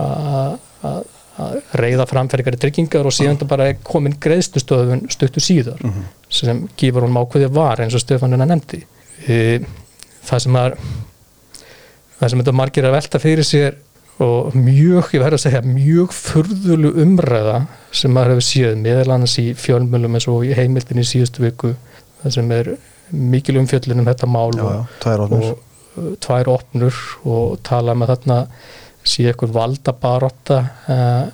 að reyða framferðikari tryggingar og síðan það bara er komin greiðstustöðun stuttu síðar sem gefur hún ákveði var eins og Stefanuna nefndi. E, það sem er það sem þetta margir að velta fyrir sér og mjög, ég verður að segja mjög furðulu umræða sem maður hefur séð meðal annars í fjölmjölum eins og í heimildin í síðustu viku það sem er mikil umfjöllin um þetta mál já, já, tvær og, uh, tvær opnur og tala með þarna sé eitthvað valdabarotta uh,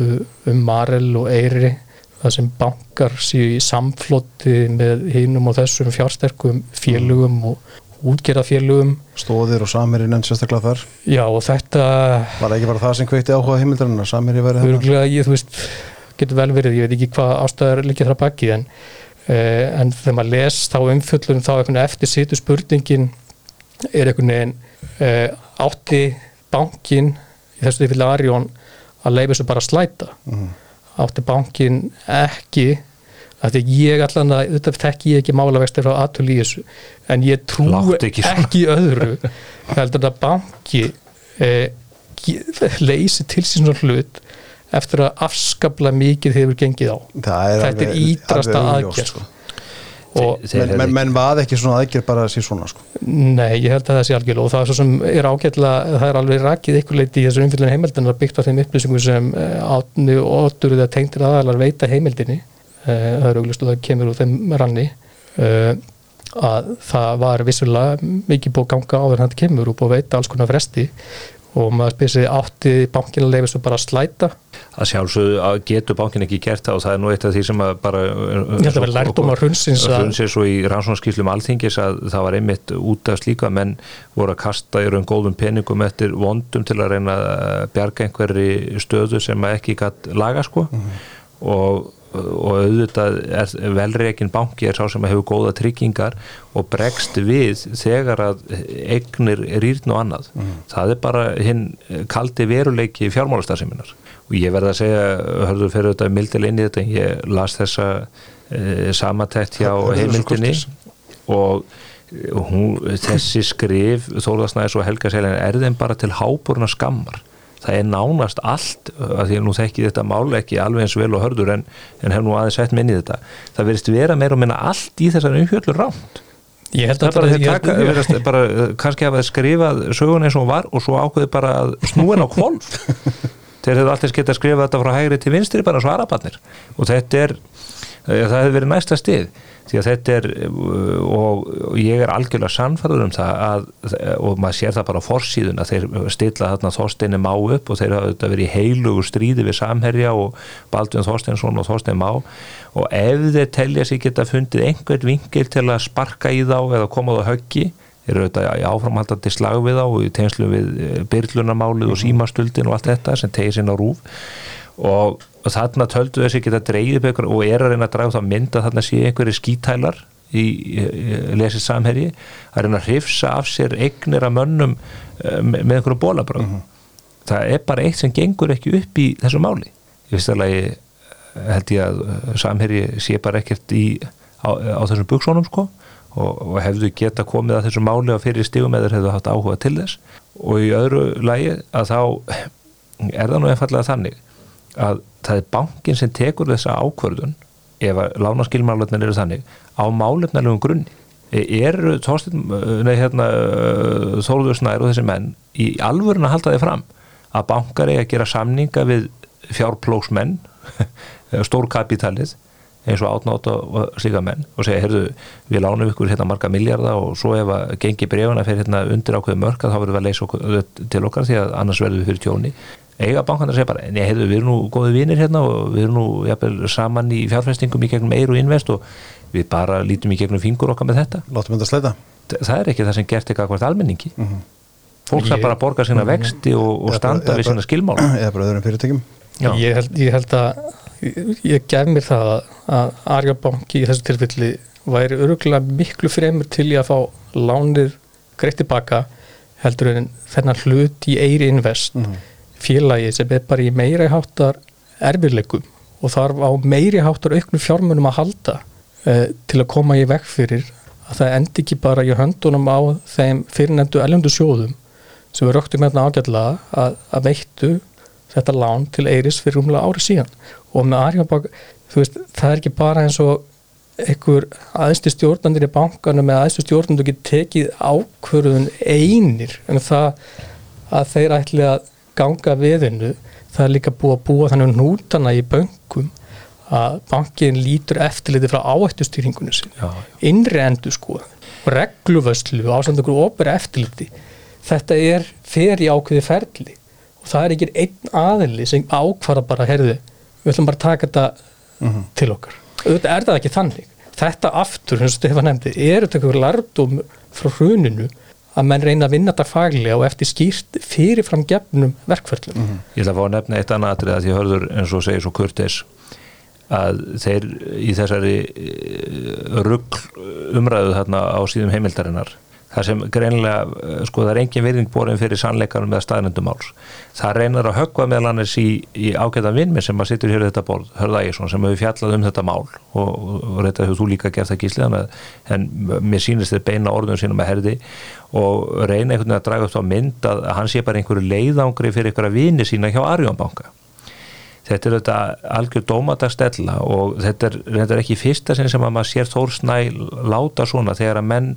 um Marel og Eyri það sem bankar séu í samfloti með hinum og þessum fjársterkum félugum og útgerðafélugum stóðir og samir í nefn sérstaklega þar. Já og þetta var ekki bara það sem kveikti áhuga heimildarinnar samir í verið örgulega ég þú veist getur vel verið, ég veit ekki hvað ástæðar líka þar baki en, uh, en þegar maður les þá umfjöllum þá eftir situ spurningin er eitthvað neginn uh, átti bankin í þessu tilfelli Arjón að leifa þessu bara slæta? Mhm. átti bankin ekki því ég allan að auðvitað þekki ég ekki málavextir frá þessu en ég trú ekki, ekki öðru heldur að banki eh, leysi til sín svona hlut eftir að afskapla mikið hefur gengið á er Þetta er aðgerð. augljóst, sko. og menn, hefðu- menn, menn vað ekki svona aðgerð bara að sé svona sko. Nei, ég held að það sé algjörlega og það er svo sem er ágætlega, það er alveg rakið ykkur leiti í þessu umfyllinu heimildinu að byggt á þeim upplýsingum sem átni og óttur eða tengtir aðalar veita heimildinni eh, það er auglust og það kemur úr þeim ranni. Eh, að það var vissulega mikið búið að ganga áður en þetta kemur og búið að veita alls konar fresti. Og maður spyrir sig átti bankin að leifa svo bara slæta? Að sjálfsögðu að getur bankin ekki gert það og það er nú eitt af því sem að bara ég held að vera lærdóm að hrunsins að hrunsins og í rannsónskýslum alþingis að það var einmitt út af slíka menn voru að kasta í raun góðum peningum eftir vondum til að reyna að bjarga einhverri stöðu sem að ekki gætt laga sko. Og og auðvitað er velreikin banki er sá sem hefur góða tryggingar og bregst við þegar að eignir rýrn og annað. Það er bara hinn kaldi veruleiki fjármálastarðseminar og ég verða að segja, hörður fyrir þetta mildil inn í þetta, ég las þessa e, samatætt hjá heimildinni og hún, þessi skrif Þórðarsnæðis og Helga Seljan er þeim bara til háborna skammar það er nánast allt að því að nú þekki þetta mál ekki alveg eins vel og hörður en, en hef nú aðeins sett minni þetta. Það verðist vera meira og minna allt í þessar umfjöllur rámt ég held það að er bara, ég taka, verðast, bara uh, kannski hafa skrifað sögun eins og var og svo ákveði bara að snúin á kvolf [LAUGHS] þeir hefðu alltaf getað að skrifa þetta frá hægri til vinstri bara svo arabarnir og þetta er eh, það hefði verið næsta stið því að þetta er og, og ég er algjörlega sannfærður um það að, og maður sér það bara á forsíðun að þeir stilla þarna Þorsteini Má upp og þeir hafa þetta verið í heilugu stríði við Samherja og Baldvin Þorsteinsson og Þorstein Má. Og ef þeir telja sig geta fundið einhvern vingil til að sparka í þá eða koma á það höggi eru auðvitað í áframhaldandi slag við þá og í tegnslu við byrlunarmálið og símastuldin og allt þetta sem tegir sinna rúf og þarna töldu þessi geta dreigið upp ykkur og er að reyna að draga það mynd að þarna sé einhverju skítælar í, í, í lesið samherji að reyna að hrifsa af sér eignir að mönnum uh, með, með einhverju bólabröð það er bara eitt sem gengur ekki upp í þessu máli. Í fyrsta lagi eh, held ég að eh, samherji sé bara ekkert í á, á þessum buksónum sko og, og hefðu geta komið að þessu máli á fyrir stígum eða hefðu haft áhuga til þess. Og í öðru lagi að þá er það nú einfallega þannig að það er bankin sem tekur þessa ákvörðun ef að lánaskilmálöfnir eru þannig á málefnarlegum grunni. E, eru nei hérna Þóruður Snær og þessi menn í alvörun að halda þið fram að bankar er að gera samninga við fjárplóksmenn [LAUGHS] stórkapitalið eins og átnátt og slíka menn og segja, heyrðu, við lánum ykkur hérna marga miljardar og svo ef að gengi brefuna fyrir hérna undir ákveðu mörg þá verður við að leysa okkur, til okkar því að annars verður við fyrir tjóni eiga bankarnar segja bara, nei, heyrðu, við erum nú góði vinnir hérna og við erum nú jafnvel, saman í fjárfæstingum í gegnum Eir og Invest og við bara lítum í gegnum fingur okkar með þetta. Látum þetta sleita Það er ekki það sem gert eitthvað hvert almenningi. Mm -hmm. Fólk Ég- það bara að borga sína vexti og, og standa bara- við sína skilmála. [CLEARS THROAT] eða bara öðrum fyrirtækjum. Já. ég held, ég held að ég, ég gef mér það að, að Arjabanki í þessu tilfelli væri öruglega miklu fremur til í að fá lánir greitt tilbaka heldur en þennan hlut í Eiri Invest félagi sem er bara í meiri háttar erfiðleikum og þarf á meiri háttar auknum fjármunum að halda uh, til að koma í veg fyrir að það endi ekki bara í höndunum á þeim fyrirnefndu ellendu sjóðum sem við röktum hérna ágætlega að, að veittu þetta lán til Eiris fyrir rúmlega ári síðan. Og með Arjónbák, þú veist, það er ekki bara eins og einhver aðstu stjórnandir í bankanum eða aðstu stjórnandur ekki tekið ákvörðun einir en það að þeir ætli að ganga viðinu það er líka búið að búa þannig nútana í bönkum að bankin lítur eftirliti frá áhættustýringunni sinni. Innri endur sko og regluvöslu og ásamt okkur opera eftirliti. Þetta er fer í ákveði ferli og það er ekki einn aðili sem ákvara bara, heyrðu, við ætlum bara að taka þetta til okkar. Auðvitað er það ekki þannig. Þetta aftur, eins og Stefán nefndi, er þetta eitthvað lærdum frá hruninu að menn reyna að vinna þetta faglega og eftir skýrt fyrirfram gefnum verkferðlum Ég ætla að fá að nefna eitt annað atrið að ég hörður eins og segir svo kurteis að þeir í þessari rugg umræðu þarna á síðum heimildarinnar þar sem greinlega, eh, sko það er engin virðing borin fyrir sannleikanum eða staðnendum máls. Það reynar að höggva meðal annars í, í ágæta vinnmi sem að sittur hér þetta ból Hörða Ægisson sem hefur fjallað um þetta mál og, og, reynda hefur þú líka gert það gíslega en mér sýnist þið beina orðum sínum að herði og reyna einhvern veginn að draga upp þá mynd að, að hann sé bara einhverju leiðangri fyrir einhverja vini sína hjá Arjónbanka þetta er þetta algjör dómadagstella og þetta er, þetta er ekki fyrsta sinn sem að maður sér Þór Snæ láta svona þegar að menn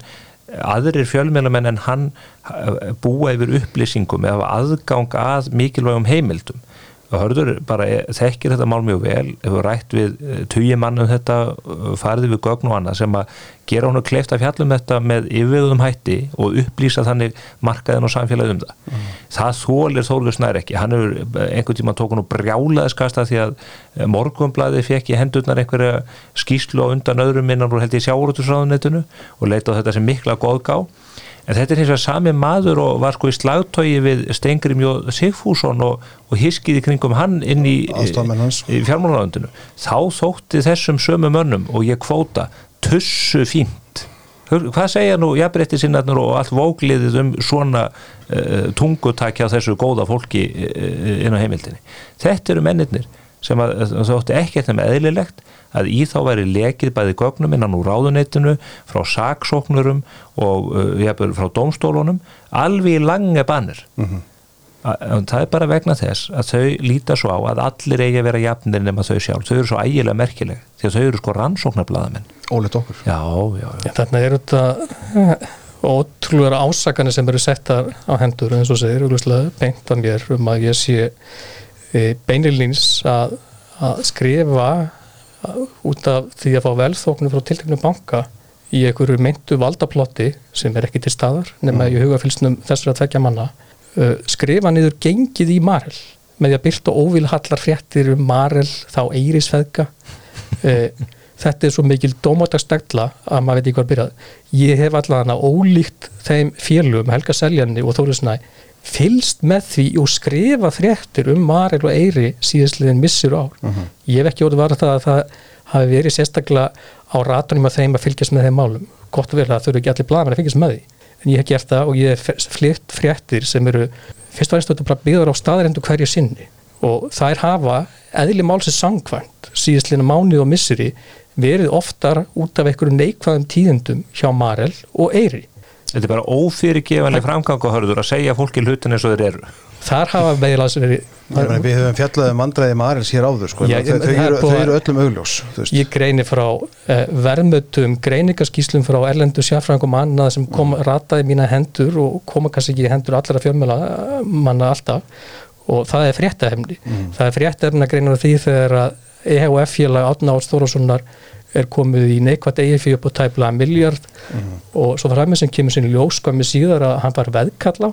aðrir fjölmjölamenn en hann eh, búa yfir upplýsingum eða aðgang að mikilvægum heimildum og hörður bara eh, þekkir þetta mál mjög vel hefur rætt við tugi mann um þetta eh, farið við gögn og annað sem að gera hún að kleifta fjallum þetta með yfirvöðum hætti og upplýsa þannig markaðin og samfélagið um það. Það þólir Þórður Snær ekki. Hann hefur eh, einhvern tíma tókun og brjálaðskasta því að morgumblaði fekk í hendurnar einhverja skýslu á undan öðrum innan og held ég sjáurútusráðunetinu og leita á þetta sem mikla góðgá en þetta er hins vegar sami maður og var sko í slagtói við Stengri Mjóð Sigfússon og, og hiskiði kringum hann inn í, hans. í fjármálalandinu þá þótti þessum sömu mönnum og ég kvóta tussu fínt. Hvað segja nú jafnrétti sinnarnir og allt vógliðið um svona uh, tungutakja á þessu góða fólki uh, inn á heimildinni? Þetta eru mennirnir sem að, þótti ekkert nema eðlilegt að í þá væri lekið bæði gögnum innan úr ráðuneytinu frá saksóknurum og uh, jafnvel frá dómstólunum alveg í lange bannir. En það er bara vegna þess að þau líta svo á að allir eigi að vera jafnir nema þau sjálf, þau eru svo ægilega merkileg því að þau eru sko rannsóknarblaðamenn. Ólið okkur. Já, já, já, þarna eru þetta eh, ótrúlega ásakanir sem eru settar á hendur eins og segir, beint að mér um að ég sé beinilins að, að skrifa að, út af því að fá velþóknum frá tilteknum banka í einhverju meintu valdaplotti sem er ekki til staðar nema mm. í hugafylsnum þessara tvekja manna uh, skrifa niður gengið í Marel með því að byrta óvilhallar fréttir um Marel þá eirisfeðga uh, þetta er svo mikil dómátagstegla að maður veit ekki hvað að byrjað ég hef allavega ólíkt þeim félugum Helga Seljanni og Þóri Snæ fylst með því og skrifa fréttir um Marel og Eiri síðastliðin missir ár. Ég hef ekki orðið var það að það hafi verið sérstaklega á ratunum af þeim að fylgjast með þeim málum. Gott og vel að þau eru ekki allir blaðmenn að fylgjast með því en ég hef gert það og ég hef flytt fréttir sem eru fyrst og einst þetta bara byggður á staðarendu hverju sinni. Og þær hafa eðli málsins sangkvæmt síðastlina mánuð og misseri verið oftar út af einhverju neikvæðum tíðendum hjá Marel og Eyri Þetta er bara ófyrirgefanlega framgangahörður að segja fólki hlutin eins og þeir eru. þar hafa Ég meina, við höfum fjallað um vandræði Marels hér áður sko, Já, þau, það þau, er eru, búið þau eru öllum augljós. Ég greini frá uh, verðmötum greiningaskíslum frá erlendu sérfræðingum annað sem kom rataði mína hendur og koma kannski ekki í hendur allra fjölmjöla manna alltaf og það er fréttahefni. Það er fréttahefni að greina því þegar að E EHF-félag Átna Átt Þórássonar er komið í neikvært EIF upp á tæplega miljard og svo framið sem kemur sinni ljós komið síðar að hann var veðkalla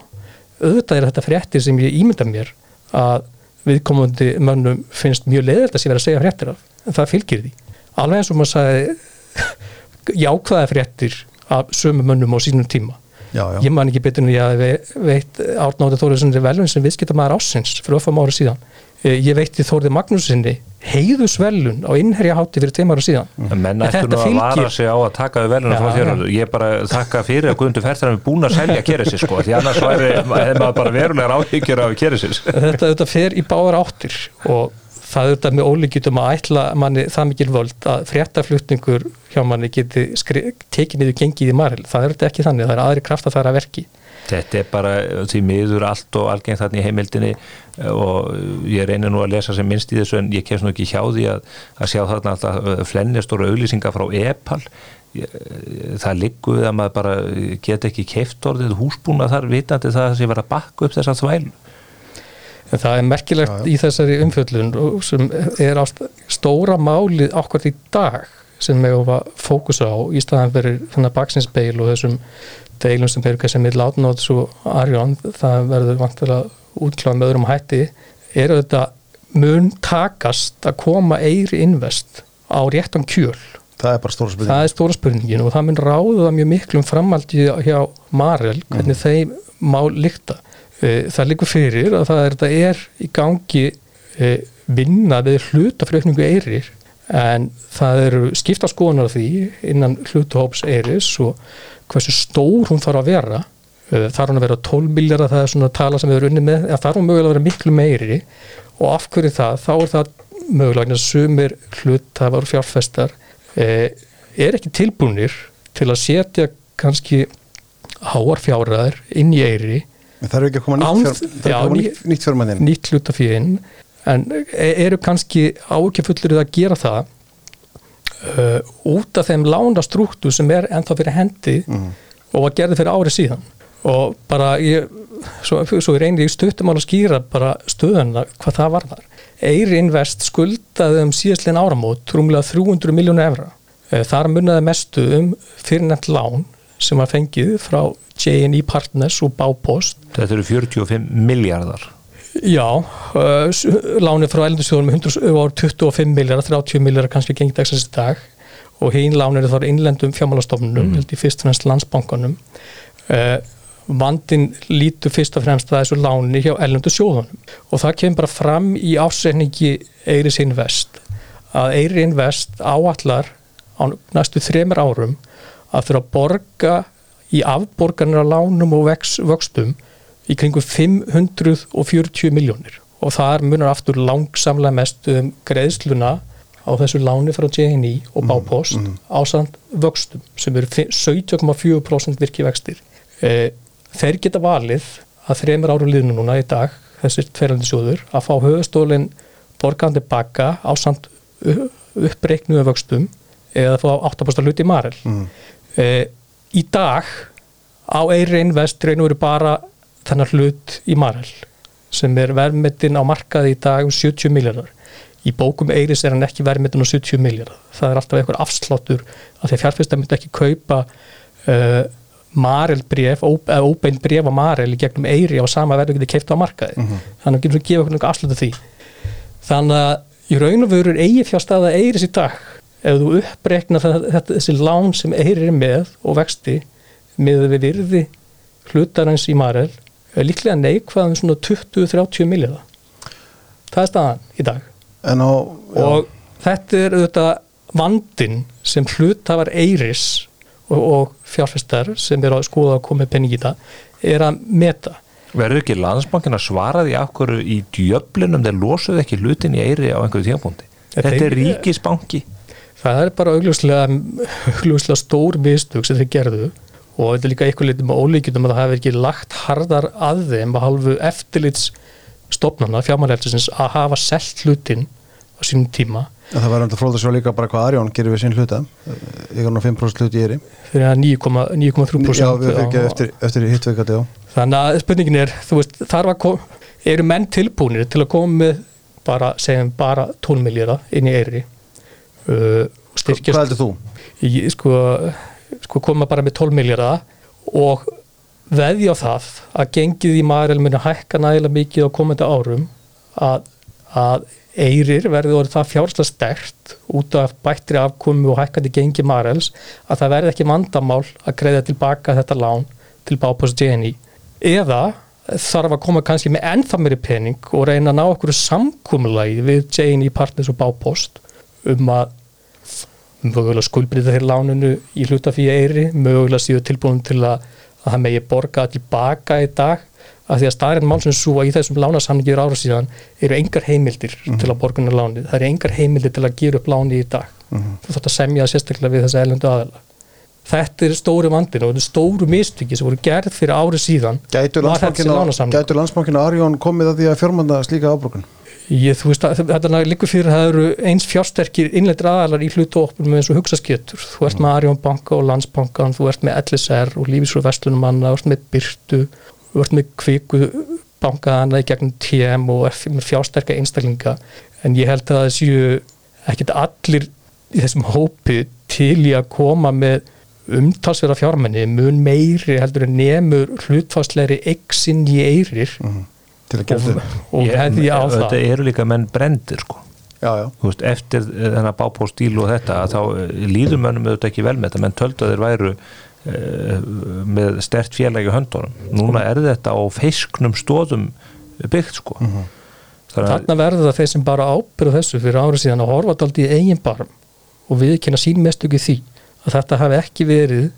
auðvitað er þetta fréttir sem ég ímynda mér að viðkomandi mönnum finnst mjög leiðilegt að sé verið að segja fréttir af en það fylgir því. Alveg eins og maður sagði [LAUGHS] jákvæða fréttir af sömu mönnum á sínum tíma. Já, já. ég man ekki betur en ég að veit Árnáði Þóriðssonri velun sem viðskipta maður ásins fyrir öfum ára síðan. Eh, ég veitti Þórið Magnúsinni heiðusvelun á innherjahátti fyrir tveim ára síðan menn En ættu þetta nú að vara sig á að taka við veluna þér. já. Ég bara þakka fyrir að Guðmundur Ferðar er búin að selja sér sko, því annars væri, hefði maður bara verulegar áhyggjur af sér. þetta, þetta fer í báðar áttir og það er þetta með ólíkjutum að ætla manni það mikil völd að fréttaflutningur hjá manni geti tekið niður gengið í maril, það er þetta ekki þannig það er aðri kraft að fara að verki Þetta er bara því miður allt og algengt þarna í heimildinni. Og ég reynir nú að lesa sem minnst í þessu en ég kemst nú ekki hjá því að, að sjá þarna alltaf flennistóra auglýsingar frá EPAL. Ég- það liggur við að maður bara get ekki keift orðið húsbúna þar vitandi það að sé vera að bakka upp þessa þvælu. En það er merkilegt Já, já. í þessari umfjöllun og sem er á st- stóra málið okkar í dag sem við höfum að fókusa á í staðan fyrir þannig baksinsbeil og þessum deilum sem eru kannski með látnáts og arjón, það verður vantilega útkláð með öðrum hætti er þetta mun takast að koma eiri invest á réttan kjöl. Það er bara stóra spurning það er stóra spurningin og það mun ráða mjög miklum framaldi hjá Marel hvernig þeim má líkta það líkur fyrir að það er, er í gangi e, vinna við hlutafrökningu eirir en það eru skipta skoðunar á því innan hlutahóps eiris og hversu stór hún þarf að vera. Eh, þarf hún að vera 12 miljardar það er svona tala sem við erum unni með þarf hún mögulega að vera miklu meiri? Og af hverju það, þá er það mögulega sumir hlutafar og fjárfestar eh, er ekki tilbúnir til að setja kannski háar fjárraður inn í eiri. Það er ekki að koma nýtt, fjár, það já, að koma ný- nýtt, fjármann inn? nýtt hlutafíðin en e- eru kannski ákjafullir að gera það uh, út af þeim lánastrúktu sem er ennþá fyrir hendi og var gerði fyrir ári síðan. Og bara ég svo, svo ég reynir í stuttum að skýra bara stöðuna hvað það var þar Eiri Invest skuldaði um síðastlinn áramót rúmlega 300 miljónu evra. Eh, þar munnaði mestu um fyrirnefnt lán sem var fengið frá J&E Partners og Bápost Þetta eru 45 miljardar Já, uh, s- lánið frá elendusjóðum var 25 miljardar, 30 miljardar kannski gengið dagsins í dag. Og hinn lánið þar innlendum fjármálastofnunum, í fyrst og fremst landsbankanum. Uh, vandin lítur fyrst og fremst að þessu láni hjá ellendu sjóðunum. Og það kemur bara fram í ásendingi Eiris Invest að Eiris Invest áallar á næstu þremur árum að þurfa að borga í afborgarnir á lánum og vex, vöxtum í kringum 540 miljónir og þar munar aftur langsamlega mest um greiðsluna á þessu láni frá JNI og Bápost mm, ásand vöxtum sem eru fi- 17,4% virki vextir. Eh, þeir geta valið að þreymur áru liðinu núna í dag, þessir tverjandi sjóður, að fá höfustólinn borgandi baka ásand uppreiknuðu vöxtum eða fá 8% hluti í Marel. Mm. Eh, í dag á Eiri Invest reynur verið bara þennar hlut í Marel sem er verðmetinn á markaði í dag um 70 miljardar. Í bókum Eiris er hann ekki verðmetinn á 70 miljardar. Það er alltaf einhver afsláttur að því að fjárfesta myndi ekki kaupa uh, Marel bref, eða óbein bref á Marel í gegnum Eiri á sama verðu getið keift á markaði. Þannig að getum við að gefa okkur afsláttu því. Þannig að í raun og veru er eigi fjárstaða Eiris í dag ef þú það, þetta, þessi lán sem Eiri er með og vexti með við virði hlutarins í Marel er líklega neikvæðum svona 20-30 miljardar. Það er staðan í dag. En á og þetta er auðvitað vandin sem hlutafar eiris og, og fjárfestar sem er að skoða að koma penning í það er að meta. Verður ekki landsbankin að svara því af hverju í djöflinum þeir losuðu ekki hlutin í eiri á einhverju tímapunkti? Ja, Þetta er ríkisbanki. Það er bara augljóslega, [LAUGHS] augljóslega stór mistug sem þeir gerðu og þetta er líka eitthvað litið með ólíkjum að það hefur ekki lagt harðar að þeim að halvu eftirlits stopnana fjármáleftisins að hafa selt hlutin á sínum tíma. En það var enda fróð að sjá líka bara hvað Arjón gerir við sín hluta. Ykkur nú 5% hluti í eri. Fyrir að 9,3% Já, við fyrir ekki eftir, eftir hittveikati á þannig að spurningin er þú veist, þar var, eru menn tilbúinir til að koma með bara, segjum bara 12 miljardar inn í eiri uh, og Hvað heldur þú? í, sko, sko koma bara með 12 miljardar og veðja á það að gengið í maður muni hækka nægilega mikið á komandi árum að, að eirir verði orðið það fjárslag stert út af bættri afkomu og hækkandi gengi marels að það verði ekki vandamál að greiða tilbaka þetta lán til Bápos GNI eða þarf að koma kannski með ennþá meiri pening og reyna að ná okkur samkumulagi við GNI Partners og Bápost um að mögulega skuldbreyta þeir láninu í hlutafíja eiri, mögulega síðu tilbúin til að, að það megi borga tilbaka í dag, af því að staðarinn málsins svo að í þessum lánasamningi ára síðan eru engar heimildir til að borguna lánið, það eru engar heimildir til að gera upp lánið í dag, þú þátt að semja sérstaklega við þessa elendu aðela þetta er stóri vandin og þetta er stóru mistykki sem voru gerð fyrir ári síðan Gætu landsbankinu Arjón komið að því að fjármanda slíka ábrukun Ég, þú veist, þetta liggur fyrir að það eru eins fjársterkir innleitur aðalar í hlutu opnum eins og hugsaskettur. Þú ert með Arjón banka og landsbankan, þú ert með LSR og lífisrú verslunumanna, þú ert með Byrtu, þú ert með Kviku bankaðana í gegnum TM og með fjársterka einstaklinga. En ég held að það séu ekkit allir í þessum hópi til í að koma með umtalsverða fjármenni mun meiri heldur en nemur hlutfásleiri exinn í eirir til að gera þetta. og Ég- hefði á það. Þetta eru líka menn brendir sko. Já, já, Þú veist, eftir þennan bápóstíl og þetta að þá eh, líður mönnum auðvitað ekki vel með þetta. Menn töldu að þeir væru uh, með stert félagi höndunum. Núna er þetta á feisknum stóðum byggt sko. Þannig að Þarna verður það þeir sem bara ábyrðu þessu fyrir árið síðan að horfa daldi í eigin barm og viðkynna sín mest ekki því að þetta hafi ekki verið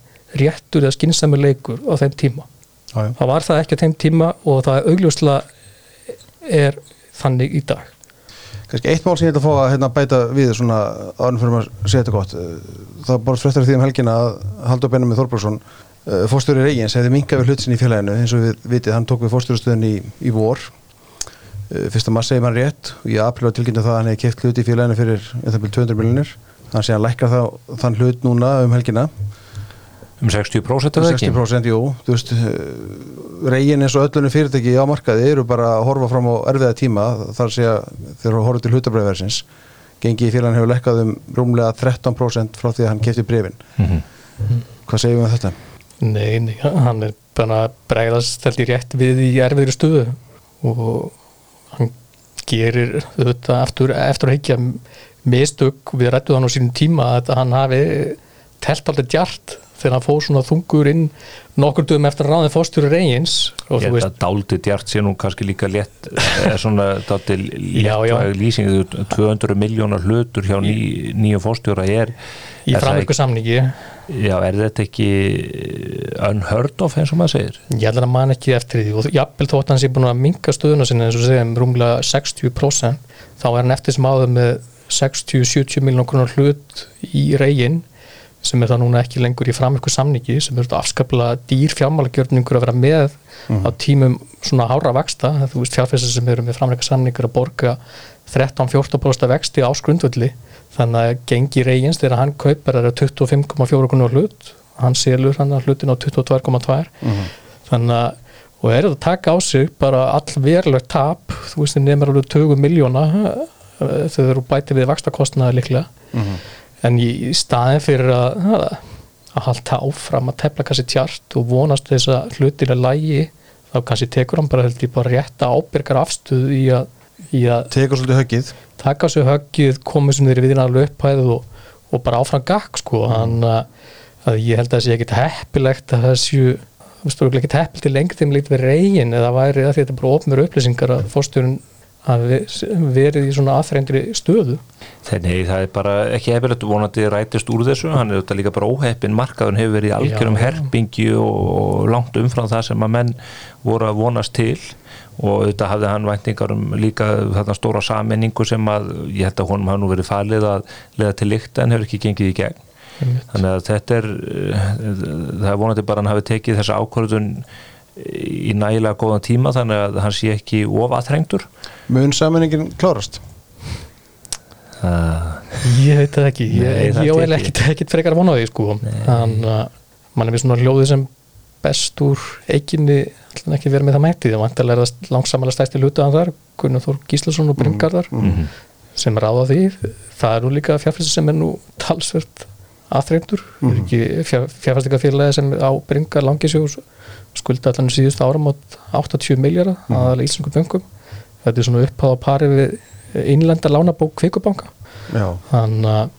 réttur eða skynsami leikur á þeim tíma. já, já. Það var það ekki á þeim tíma og það er augljóslega er þannig í dag. Kannski eitt mál sem ég ætla að fá að hérna, bæta við svona árum fyrir maður að segja þetta gott það bara fréttar því um helgina að Haldur Benjamin Þorbergsson fórstjóri Reykjens hefði minkað við hlut sinni í félaginu. Eins og við vitið, hann tók við fórstjórastöðin í, í vor Eh, fyrsta mars segir mann rétt og í april var tilkynntu það að hann hefði keft hluti í félaginu fyrir eða 200 miljonir hann sé að lækka þá, þann hlut núna um helgina um 60% er það ekki 60% jú, þú veist reygin eins og öllunum fyrirtæki á markaði eru bara að horfa fram á erfiða tíma þar sé að þeir eru að horfa til hlutabræðversins gengi í félagin hefur lekkað um rúmlega 13% frá því að hann kefti brefin Mhm. hvað segir við um þetta? Nei, nei, hann er bara bregðast held í rétt við í erfiðri stöðu og hann gerir þetta eftir, eftir að higgja mistök við rættu hann á sínum tíma að hann hafi telt aldrei djart þegar hann fóð svona þungur inn nokkur dögum eftir að ráðið fórstjóri reyns og Ég þú veist, að dáldi djart sé nú kannski líka létt er [LAUGHS] svona já. létt lýsing 200 miljónar hlutur hjá ný, nýju fórstjóra er í er það framverku samningi Já, er þetta ekki unheard of eins og maður segir? ég held að man ekki eftir því og jafnvel þótt hann sé búin að minka stöðuna sinni eins og segjum rúmlega 60% þá er hann eftir sem áður með 60-70 miljónar hlut í reygin sem er það núna ekki lengur í framverku samningi sem er þetta afskaplega dýr fjármálagjörningur að vera með á tímum svona hára vaksta, þú veist fjárfæsir sem eru með framverku samningur að borga 13-14% vexti á skrundvöldi þannig að gengi reygins þegar hann kaupar er 25,4 krónar hlut. Hann selur hann hlutin á 22,2 þannig að og er þetta að taka á sig bara all verulegt tap. Þú veist þið nefnir alveg 20 miljóna þegar þeir eru bætið við vakstakostnaði líklega en í, staðin fyrir að að halda áfram að tefla kannski tjart og vonast þess að hlutin er lægi þá kannski tekur hann bara held ég bara rétta ábyrgar afstuð í að, í að tekur svolítið höggið. taka sig höggið, komið sem þeir viðina löppæð og, og bara áfram gakk sko, hann að, að ég held að það sé ekkit heppilegt að það séu þú veist, þú ekki heppil til lengt þeim líkt við reygin eða væri það því að þetta er bara ofnur upplýsingar að fórstjórun að verið í svona aðþrengri stöðu? Nei, það er bara ekki hefilegt vonandi rætist úr þessu, hann er þetta líka bara óheppin markaðun hefur verið í algjörum herpingi og, langt umfram það sem að menn voru að vonast til. Og þetta hafði hann væntingar um líka þarna stóra sammenningu sem að ég held að honum hafa nú verið falið að leða til líkta en hefur ekki gengið í gegn. Þannig að þetta er eh, það er vonandi bara hann hafi tekið þessa ákvörðun í nægilega góðan tíma þannig að hann sé ekki of aðþrengdur. Mun samenningin klárast? Það Ég veit það ekki, Nei, ég, það ég ekki. eiginlega ekkit, ekkit frekar að vona því sko. Þannig að mann er við svona hljóðið sem best úr eiginni ætla ekki verið með það mæti það er langsamlega stæsti hlutaðan þar Gunnar Þór Gíslason og Brimgarðar Mhm. sem ráða því. Það er nú líka fjárfæstir sem er nú talsvert aðþreyndur mm. -hmm. ekki fjárfæstingafélagi sem á Brimgar langisjós skulda allan síðust áram á 80 miljardar mm aðalega íslensku böngum þetta er svona uppháð á pari við innlenda lánabók kvikubanka. Já, þannig að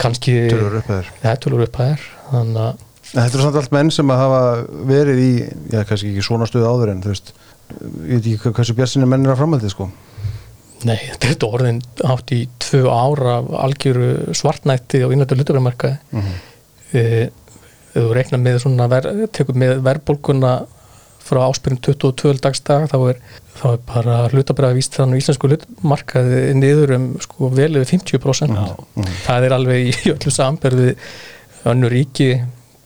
kannski tölur upp eður það er tölur upp að er. Þannig að Þetta eru samt allt menn sem að hafa verið í, já, kannski ekki svona stöð áður en þú veist, ég veit ekki hversu björnsinni menn er að framhaldið, sko. nei, þetta er orðin átt í tvö ára af algjöru svartnætti á innlændu hlutabriðmarkaði Mm -hmm. ef þú reiknar með svona ver, tekur með verðbólguna frá áspyrjum 22 dagsdag þá er, þá er bara hlutabriða víst þannig íslensku hlutmarkaði niður um sko vel yfir 50% það er alveg í öllu samberði önnur ríki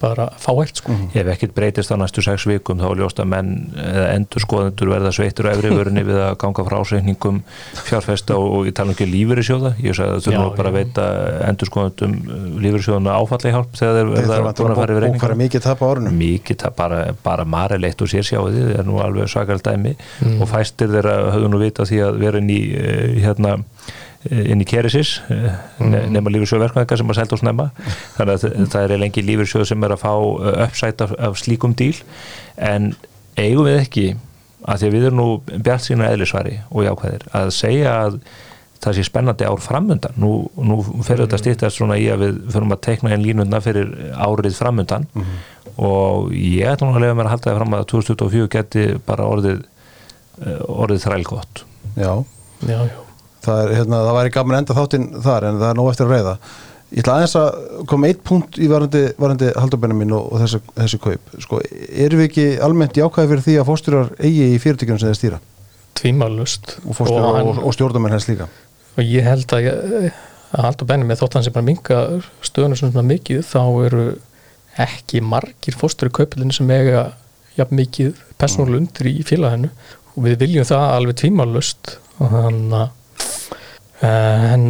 bara fáhægt sko. Ef ekkert breytist á næstu sex vikum þá er ljóst að menn eða endur skoðendur verða sveittur á efri vörunni við að ganga frá ásreikningum fjárfesta og, og ég tala ekki lífyrirsjóða ég sagði að þú Já, nú bara að veita endur skoðendum lífyrirsjóðana áfalli hjálp þegar þeir verða að fara yfir reikninga mikið tap á árunum. mikið, það bara, bara mareleitt og sér sjáu því það er nú alveg svakal dæmi. Og fæstir þeirra höfðu nú vita því að vera inn í eh, hérna eh, inn í Keresis nema lífyrsjóð verkvæðingar sem að selta og snemma. Þannig að það er lengi lífyrsjóð sem er að fá uppsætt af, af slíkum díl. En eigum við ekki að því að við erum nú bjart sína eðlisvari og jákvæðir að segja að það sé spennandi ár framundan. Nú, nú fer þetta stýttast svona í að við förum að teikna einn línuna fyrir árið framundan. Og ég ætlum nú að lega mér að halda það fram að 2024 geti bara orðið eh, orðið þrælgott. Já, já, já það er, hérna, það væri gaman að enda þáttinn þar en það er nóg eftir að reyða. Ég ætla aðeins að koma eitt punkt í varandi, varandi haldabennin mín og, og þessi, þessi kaup. Sko, erum við ekki almennt jákvæði fyrir því að fórstjórar eigi í fyrirtækjum sem þeir stýra? tvímælust Og fórstjórar hann- og, og stjórnarmenn hens líka? og ég held að, að halda benni með þótt hann sem bara minga stöðunum svona mikið þá eru ekki margir fóstur í kaupilinu sem eiga jafn mikið persónulega undir í félaginu og við viljum það alveg tvímálust og þannig að en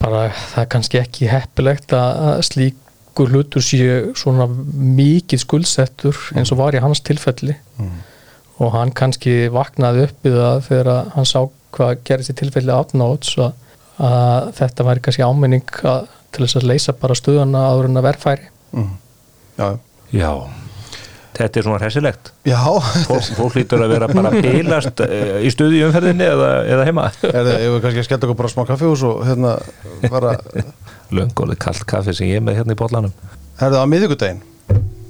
bara það er kannski ekki heppilegt að að slíkur hlutur sé svona mikið skuldsettur eins og var í hans tilfelli. Og hann kannski vaknaði upp við það þegar hann sá hvað gerist í tilfelli átnáts að, að þetta væri kannski áminning að, til þess að leysa bara stöðuna áður en að verðfæri. Mm. Já, Já, þetta er svona hressilegt já. fólk, fólk lítur að vera bara bilast í stuði umferðinni eða, eða heima það, ef við kannski að skella okkur bara smá kaffihús og hérna bara, löngóli kallt kaffi sem ég er með hérna í bollanum er það á miðvikudaginn?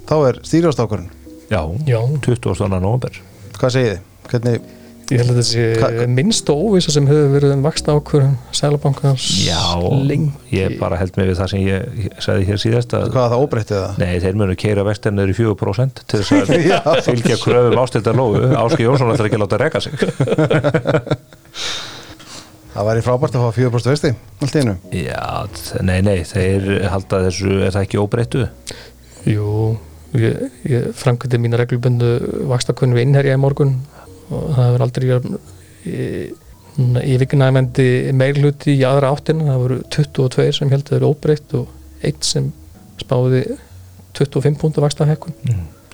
Þá er stýrjástákurinn. Já, Já. 20. november Hvað segið þið? Hvernig, Ég held að þessi Hva- minnst og óvisa sem hefur verið um vaksta ákvörðum Sælabankans Já, lengi ég bara held mig við það sem ég sagði hér síðast að hvað það óbreyttið það? Nei, þeir munu keira vestarnir í 4% til þess að [LAUGHS] fylgja kröfum ástildar lógu Áski Jónsson ætlar ekki að láta reka sig [LAUGHS] Það væri frábært að fá 4% vesti, allt í einu. Já, nei, nei, þeir halda þessu, er það ekki óbreyttu? Jú, ég, ég framkvæmdi mína reglubundu vakstakunni við innherja í morgun og það hefur aldrei yfirgnæmendi meirluti í aðra áttina, það voru 22 sem held að það eru óbreytt og eitt sem spáði 25 púnta vakstahækkun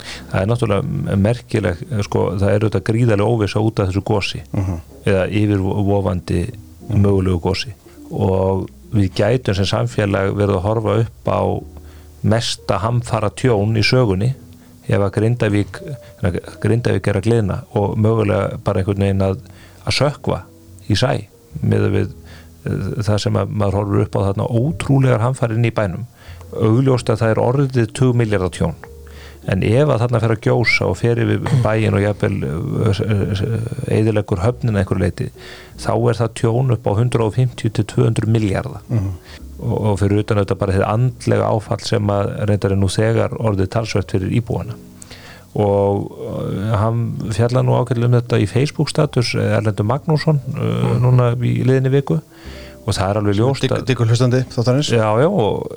Það er náttúrulega merkileg, sko, það er auðvitað gríðarlega óvisa út af þessu gósi eða yfirvofandi mögulegu gósi og við gætum sem samfélag verið að horfa upp á mesta hamfara tjón í sögunni ef að Grindavík Grindavík er að glina og mögulega bara einhvern veginn að, að sökva í sæ með við eh, það sem að maður horfur upp á þarna ótrúlegar hamfarin í bænum. Augljóst að það er orðið 2 miljardar tjón. En ef að þarna fer að gjósa og fer yfir bæin og jafnvel eðilegur höfnin einhver leiti þá er það tjón upp á 150 til 200 miljardar og, og fyrir utan þetta bara þetta andlega áfall sem að reyndar er nú þegar orðið talsvert fyrir íbúana. Og uh, hann fjalla nú ákveðlega um þetta í Facebook status Erlendur Magnússon uh, núna í liðinni viku. Og það er alveg ljóst að Diggur hlustandi þáttanins Já, já, og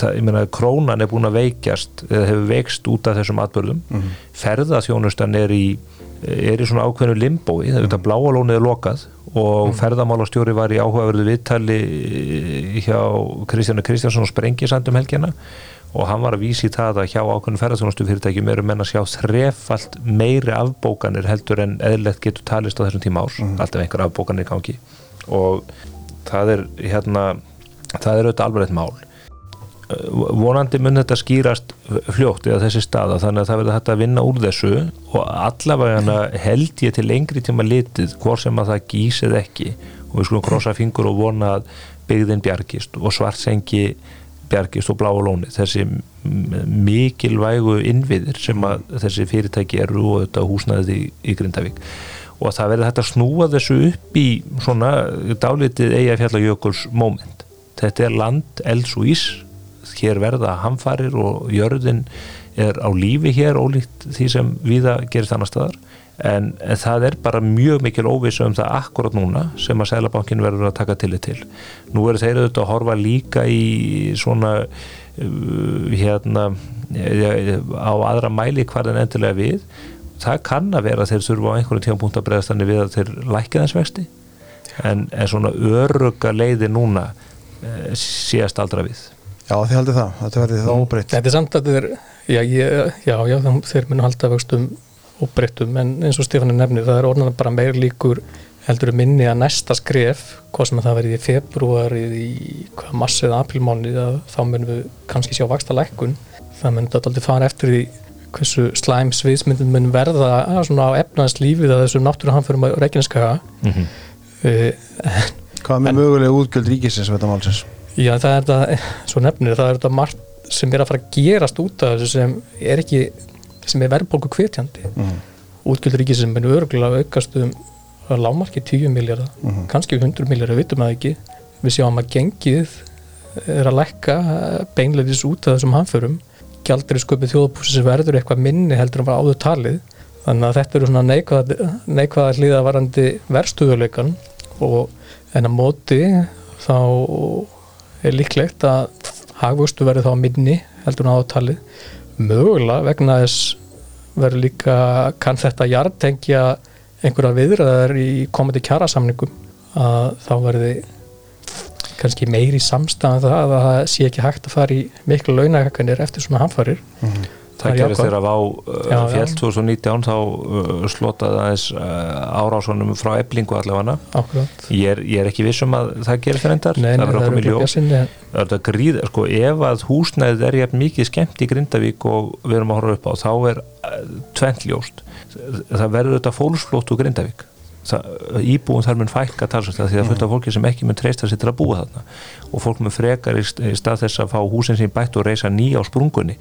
það, ég meina krónan er búin að veikjast eða hefur veikst út af þessum atbörðum mm -hmm. ferðaþjónustan er í er í svona ákveðinu limbói mm -hmm. þetta bláalónið er lokað og mm. ferðamálastjóri var í áhugaverðu viðtali hjá Kristjánu Kristjánsson og Sprengisandum helgina. Og hann var að vísi það að hjá ákveðinu ferðarþjónustu fyrirtækjum eru menn að sjá þrefalt meiri afbókanir heldur en eðlert getur talist á þessum tíma árs, alltaf einhver afbókanir í gangi. Og það er hérna, það er auðvitað alvarlegt mál vonandi mun þetta skýrast fljótt eða þessi staða þannig að það verður hægt að vinna úr þessu og allavega held ég til lengri tíma litið hvort sem að það gísið ekki og við skulum krossa fingur og vona að byggðin bjargist og svartsengi bjargist og bláa lóni þessi mikilvægu innviðir sem að þessi fyrirtæki eru og þetta húsnaðið í, í Grindavík. Og það verður hægt að snúa þessu upp í svona dálitið eigafjallajökuls moment. Þetta er land elds og ís, hér verða hamfarir og jörðin er á lífi hér ólíkt því sem viða gerist annar staðar. En, en það er bara mjög mikil óvisa um það akkurat núna sem að Sælabankin verður að taka til þið til. Nú eru þeir auðvitað að horfa líka í svona uh, hérna á aðra mæli hvað en endilega við. Það kann að vera að þeir þurfa á einhvern tíma punkt að bregðast þannig við að þeir lækja þess vexti. En, en svona öruga leiði núna e, síðast aldra við Já þið haldið það, þetta verði það óbreytt Þetta er samt að þeir já, ég, já, já, þeir munu halda vöxtum óbreyttum en eins og Stefán er nefnir það er orðan bara meir líkur heldur um minni að næsta skref hvað sem að það verði í februari í hvað massið aprilmáni þá munum við kannski sjá vaksta lækkun það munum þetta aldrei fara eftir því hversu slæm sviðsmyndin mun verða svona á efnaðins lífið að þessum náttúruhanförum á Reykjaneskaga mm -hmm. uh, Hvað með en, mögulega útgjöld ríkisins? Já það er þetta, svo nefnir það er þetta margt sem er að fara að gerast út af þessu sem er ekki sem er verðbólku kvetjandi mm -hmm. útgjöld ríkisins mun örgulega aukast um lámarki 10 miljardar mm kannski 100 miljardar, við vitum það ekki. Við sjáum að gengið er að lekka beinleifis út af þessum hanförum gjaldri sköpið þjóðbúsins verður eitthvað minni heldur en var áður talið. Þannig að þetta eru svona neikvæða, neikvæða hlýða varandi verstuðuleikan og en að móti þá er líklegt að hagvöstu verður þá minni heldur áður talið mögulega vegna þess verður líka kann þetta hjartengja einhverja viðræðar í komandi kjærasamningum að þá verður kannski meiri samstæðan það að það sé ekki hægt að fara í miklu launahækkanir eftir svona hamfarir mm -hmm. Það gerir þeirra á uh, fjell 2019 þá uh, slotaði aðeins uh, árásonum frá eblingu allavega. Ég er, ég er ekki vissum að það gerir þeirra endar Nei, það verður okkur miljó Það er gríð, sko, ef að húsnæðið er jæfn mikið skemmt í Grindavík og við erum að horfa upp á, þá er uh, tventljóst, það verður þetta fólksflót úr Grindavík. Íbúin þar mun fælka talsværslega því að fullt af fólki sem ekki mun treysta sér til að búa þarna. Og fólk mun frekar í stað þess að fá húsin sem bætt og reysa nýja á sprungunni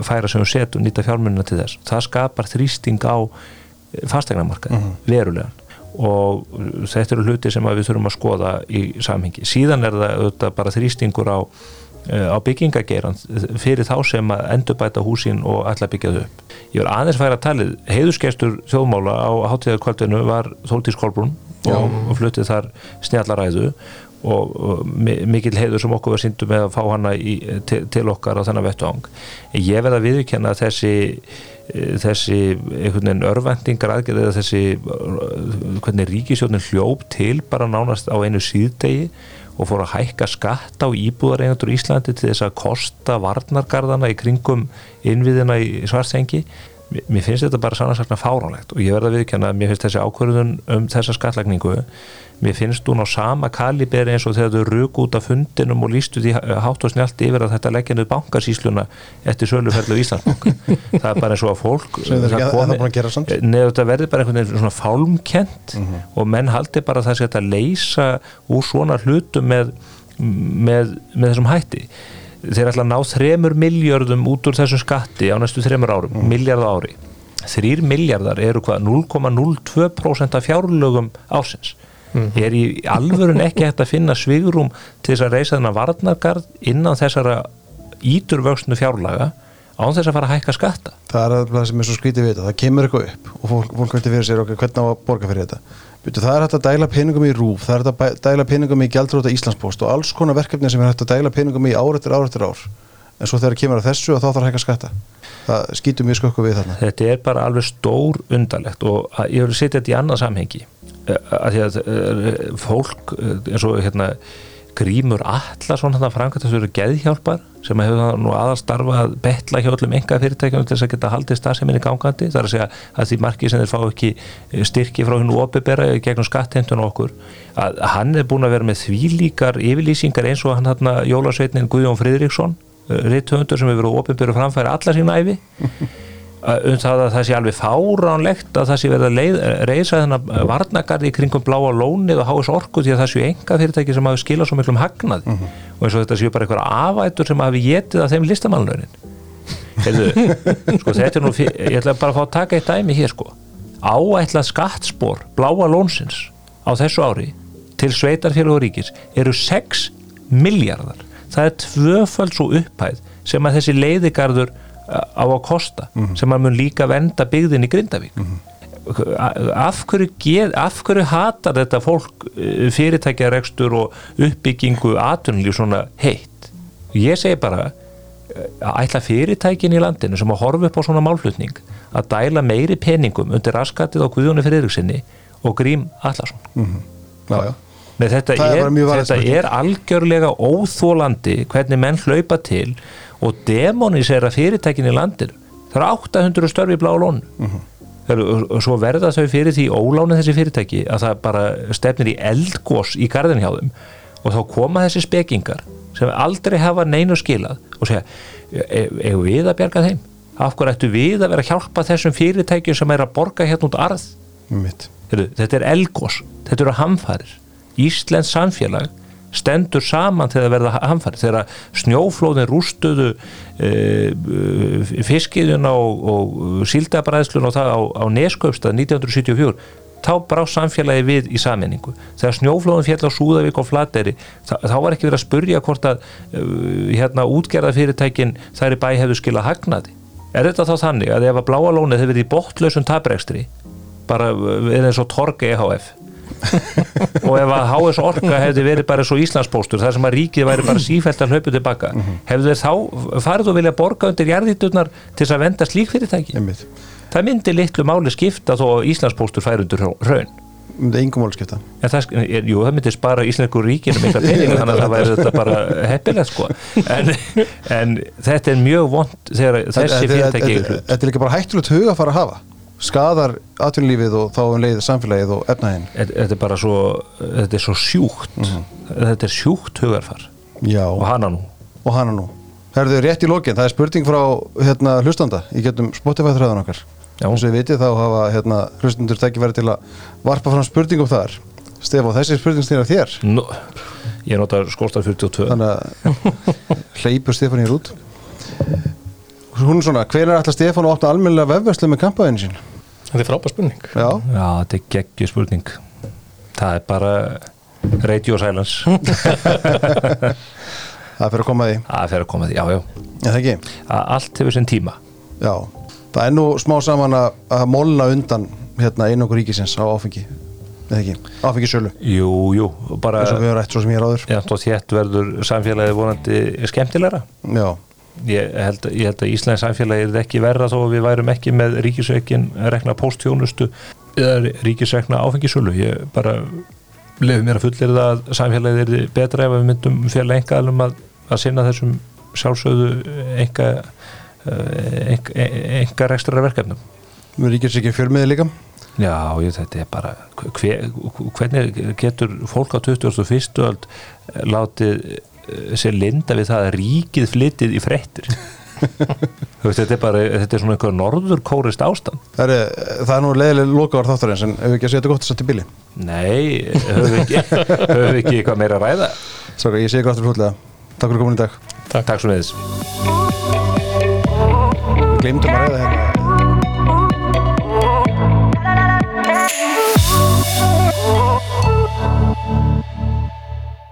færa sem við setjum nýta fjármunina til þess. Það skapar þrýsting á fastegnamarkaði, mm -hmm. verulegan. Og þetta eru hluti sem við þurfum að skoða í samhengi. Síðan er það bara þrýstingur á Eh, á byggingageran fyrir þá sem að endurbæta húsin og ætla að byggja þau upp. Ég var aðeins færa talið, heiðusgestur þjóðmála á hátíðarkvöldinu var Þóltís Kolbrún og, og fluttið þar snjallaræðu og, og mikil heiður sem okkur var síndu með að fá hana í, til, til okkar á þennan vettu áng. Ég verða að viðkjanna þessi þessi einhvern veginn örvendingar aðgerð eða þessi hvernig ríkisjónin hljóp til bara nánast á einu síðdegi og fór að hækka skatt á íbúðareinandur í Íslandi til þess að kosta varnargarðana í kringum innviðina í svartsengi mér finnst þetta bara sannarsakna fáránlegt og ég verða að viðkjanna að mér finnst þessi ákvörðun um þessa skattlagningu mér finnst hún á sama kaliberi eins og þegar þau röku út af fundinum og lístu því hátt og snjált yfir að þetta leggja niður bankarsísluna eftir söluferðlu í Íslandsbanka. [LAUGHS] Það er bara eins og að fólk neður þetta verður bara einhvern veginn svona fálmkent mm -hmm. og menn haldi bara að það sé að leysa úr svona hlutu með, með, með þessum hætti. Þeir ætla að ná þremur miljardum út úr þessum skatti á næstu þremur árum, mm. miljard ári. Þrýr miljardar eru hvað 0,02% af fjárlögum ásins er í alvörun ekki hægt að finna svigurum til þess að reysa þennan varnargarð innan þessara íturvöxnu fjárlaga án þess að fara að hækka skatta? Það er það sem er svo skrítið við þetta. Það kemur eitthvað upp og fólk, fólk veitir fyrir sér okkur hvernig á að borga fyrir þetta? Það er hægt að dæla peningum í rúf það er hægt að dæla peningum í gjaldróta Íslandspost og alls konar verkefni sem er hægt að dæla peningum í ár eftir ár eftir ár en svo þegar kemur að þessu og þá þarf að hækka skatta. Það skýtur mjög skökku við þarna. Þetta er bara alveg stór undarlegt og að, ég vil setja þetta í annað samhengi. Að því að eh, fólk eh, eins og hérna Grímur Allarsson hann að framkvæmta þessu geðhjálpar sem hefur nú aðalstarfa að betla hjá öllum enga fyrirtækjum til þess að geta haldið stafseminni gangandi. Það er að segja að því marki sem þeir fá ekki styrki frá hennu opibera gegnum skattheimtun okkur að hann er búin að vera með þvílíkar yfirlýsingar eins og hann hann Jólasveitnin Guðjón Fridriksson ritthöndur sem hefur verið opibera framfæri alla sína æfi um það að það sé alveg fáránlegt að það sé verið að leið, reysa þennan varnagarði kringum bláa lónið og háis orku því að það séu enga fyrirtæki sem hafi skilað svo miklum hagnað. Mm -hmm. og eins og þetta séu bara einhverja afætur sem hafi getið að þeim listamálunarinn sko þetta er nú ég ætla bara að fá að taka eitt dæmi hér sko. Áætlað skattspor bláa lónsins á þessu ári til sveitarfélag og ríkis eru 6 miljardar það er tvöfald svo upphæð sem að þessi leiðigarður á að kosta mm -hmm. sem að mun líka venda byggðin í Grindavík mm -hmm. af, hverju get, af hverju hatar þetta fólk fyrirtækjarekstur og uppbyggingu aðtunlíf svona heitt ég segi bara að ætla fyrirtækin í landinu sem að horfa upp á svona málflutning að dæla meiri peningum undir raskatið á Guðjóni Friðriksinni og Grím Allarsson mm -hmm. já, já. Nei, þetta er, þetta er algjörlega óþólandi hvernig menn hlaupa til og demonisera fyrirtækin í landinu. Það eru 800 störfi blá lónu uh -huh. og svo verða þau fyrir því ólána þessi fyrirtæki að það bara stefnir í eldgós í garðin hjá þeim. Og þá koma þessi spekingar sem aldrei hafa neinu skilað og segja, eigum við að bjarga þeim? Af hverju ættu við að vera að hjálpa þessum fyrirtækjum sem er að borga hérna út arð? Mitt. þetta er eldgós, þetta eru hamfærir Íslensk samfélag stendur saman þegar verða hamfæri þegar snjóflóðin rústuðu e, fiskiðun og, og síldabræðslun og það á, á Neskaupstað 1974 þá brá samfélagi við í sammenningu þegar snjóflóðin fjall á Súðavík og Flateri þá, var ekki verið að spurja hvort að hérna útgerðafyrirtækin þær í bæ hefðu skilað hagnaði. Er þetta þá þannig að ef að bláa lónið hefur verið í botlausum tabrekstri bara eða eins og Torge EHF og ef að HS Orka hefði verið bara svo Íslandspóstur þar sem að ríkið væri bara sífælt að hlaupa tilbaka hefðu þeir þá farið og vilja borga undir jarðíturnar til þess að venda slík fyrirtæki? Einmitt. það myndi litlu máli skipta þó að Íslandspóstur færi undir raun myndi yngum máli skipta. Það, jú, það myndi spara Íslandsku ríkinu [LAUGHS] þannig að það væri þetta bara heppilegt sko. En, en þetta er mjög vond þegar þessi fyrirtæki Þetta er líka bara hættulegt huga að fara að hafa skadar atvinnulífið og þá um leið samfélagið og efnaðinn. Þetta er bara svo, þetta er svo sjúkt. Mm -hmm. þetta er sjúkt hugarfar. Já. og hana nú. Og hana nú. Herðu rétt í lókin, það er spurning frá hérna, hlustanda í getum Spotify-þræðan okkar. Eins og við vitið þá hafa hérna, hlustandur tekið verið til að varpa fram spurningum þar. Stefán, þessi spurning stýrar þér. No, Ég notar skóstar 42 Þannig að [LAUGHS] hleypur Stefán hér út Hún er svona, hver er alltaf Stefán að opna almennilega vefverslu með kampaðinu sín? Þetta er frábær spurning. Já, Já, þetta er geggju spurning. Það er bara radio silence. [LAUGHS] Það fyrir að koma því. Það fer að koma því, já, já. Já, það ekki? Að Allt hefur sinn tíma. Já, það er nú smá saman að, að mólna undan hérna einokkur ríkisins á áfengi eða ekki, áfengi sölu. Jú, jú, bara eins og við höfum rætt svo sem ég er áður. Já, og þétt verður samfélagið vonandi skemmtilegra. Já, Ég held, ég held að Íslands samfélagi er ekki verra þó að við værum ekki með ríkisveikin rekna pósttjónustu eða ríkisrekna áfengisölu ég bara lefum mér að fullir það að samfélagið er betra ef við myndum félag enga alveg að, að sinna þessum sjálfsögðu enga enga, enga rekstra verkefnum við ríkis ekki fjölmiði líka Já, ég, þetta er bara hver, hvernig getur fólk á 2001. öld látið Eh, sér linda við það að ríkið flyttið í freyttir [LAUGHS] þetta er bara, þetta er svona eitthvað norðurkórist ástand. Það er, það er nú leiðilega lokavar þáttur eins en hefur ekki að segja þetta gott þess að til bíli? Nei, höfum við ekki [LAUGHS] höfum við ekki eitthvað meira að ræða? Svaka, ég segja gott um hlutlega, takk fyrir komin í dag. Takk, takk svo með þess Við glimtum að ræða hérna. Oh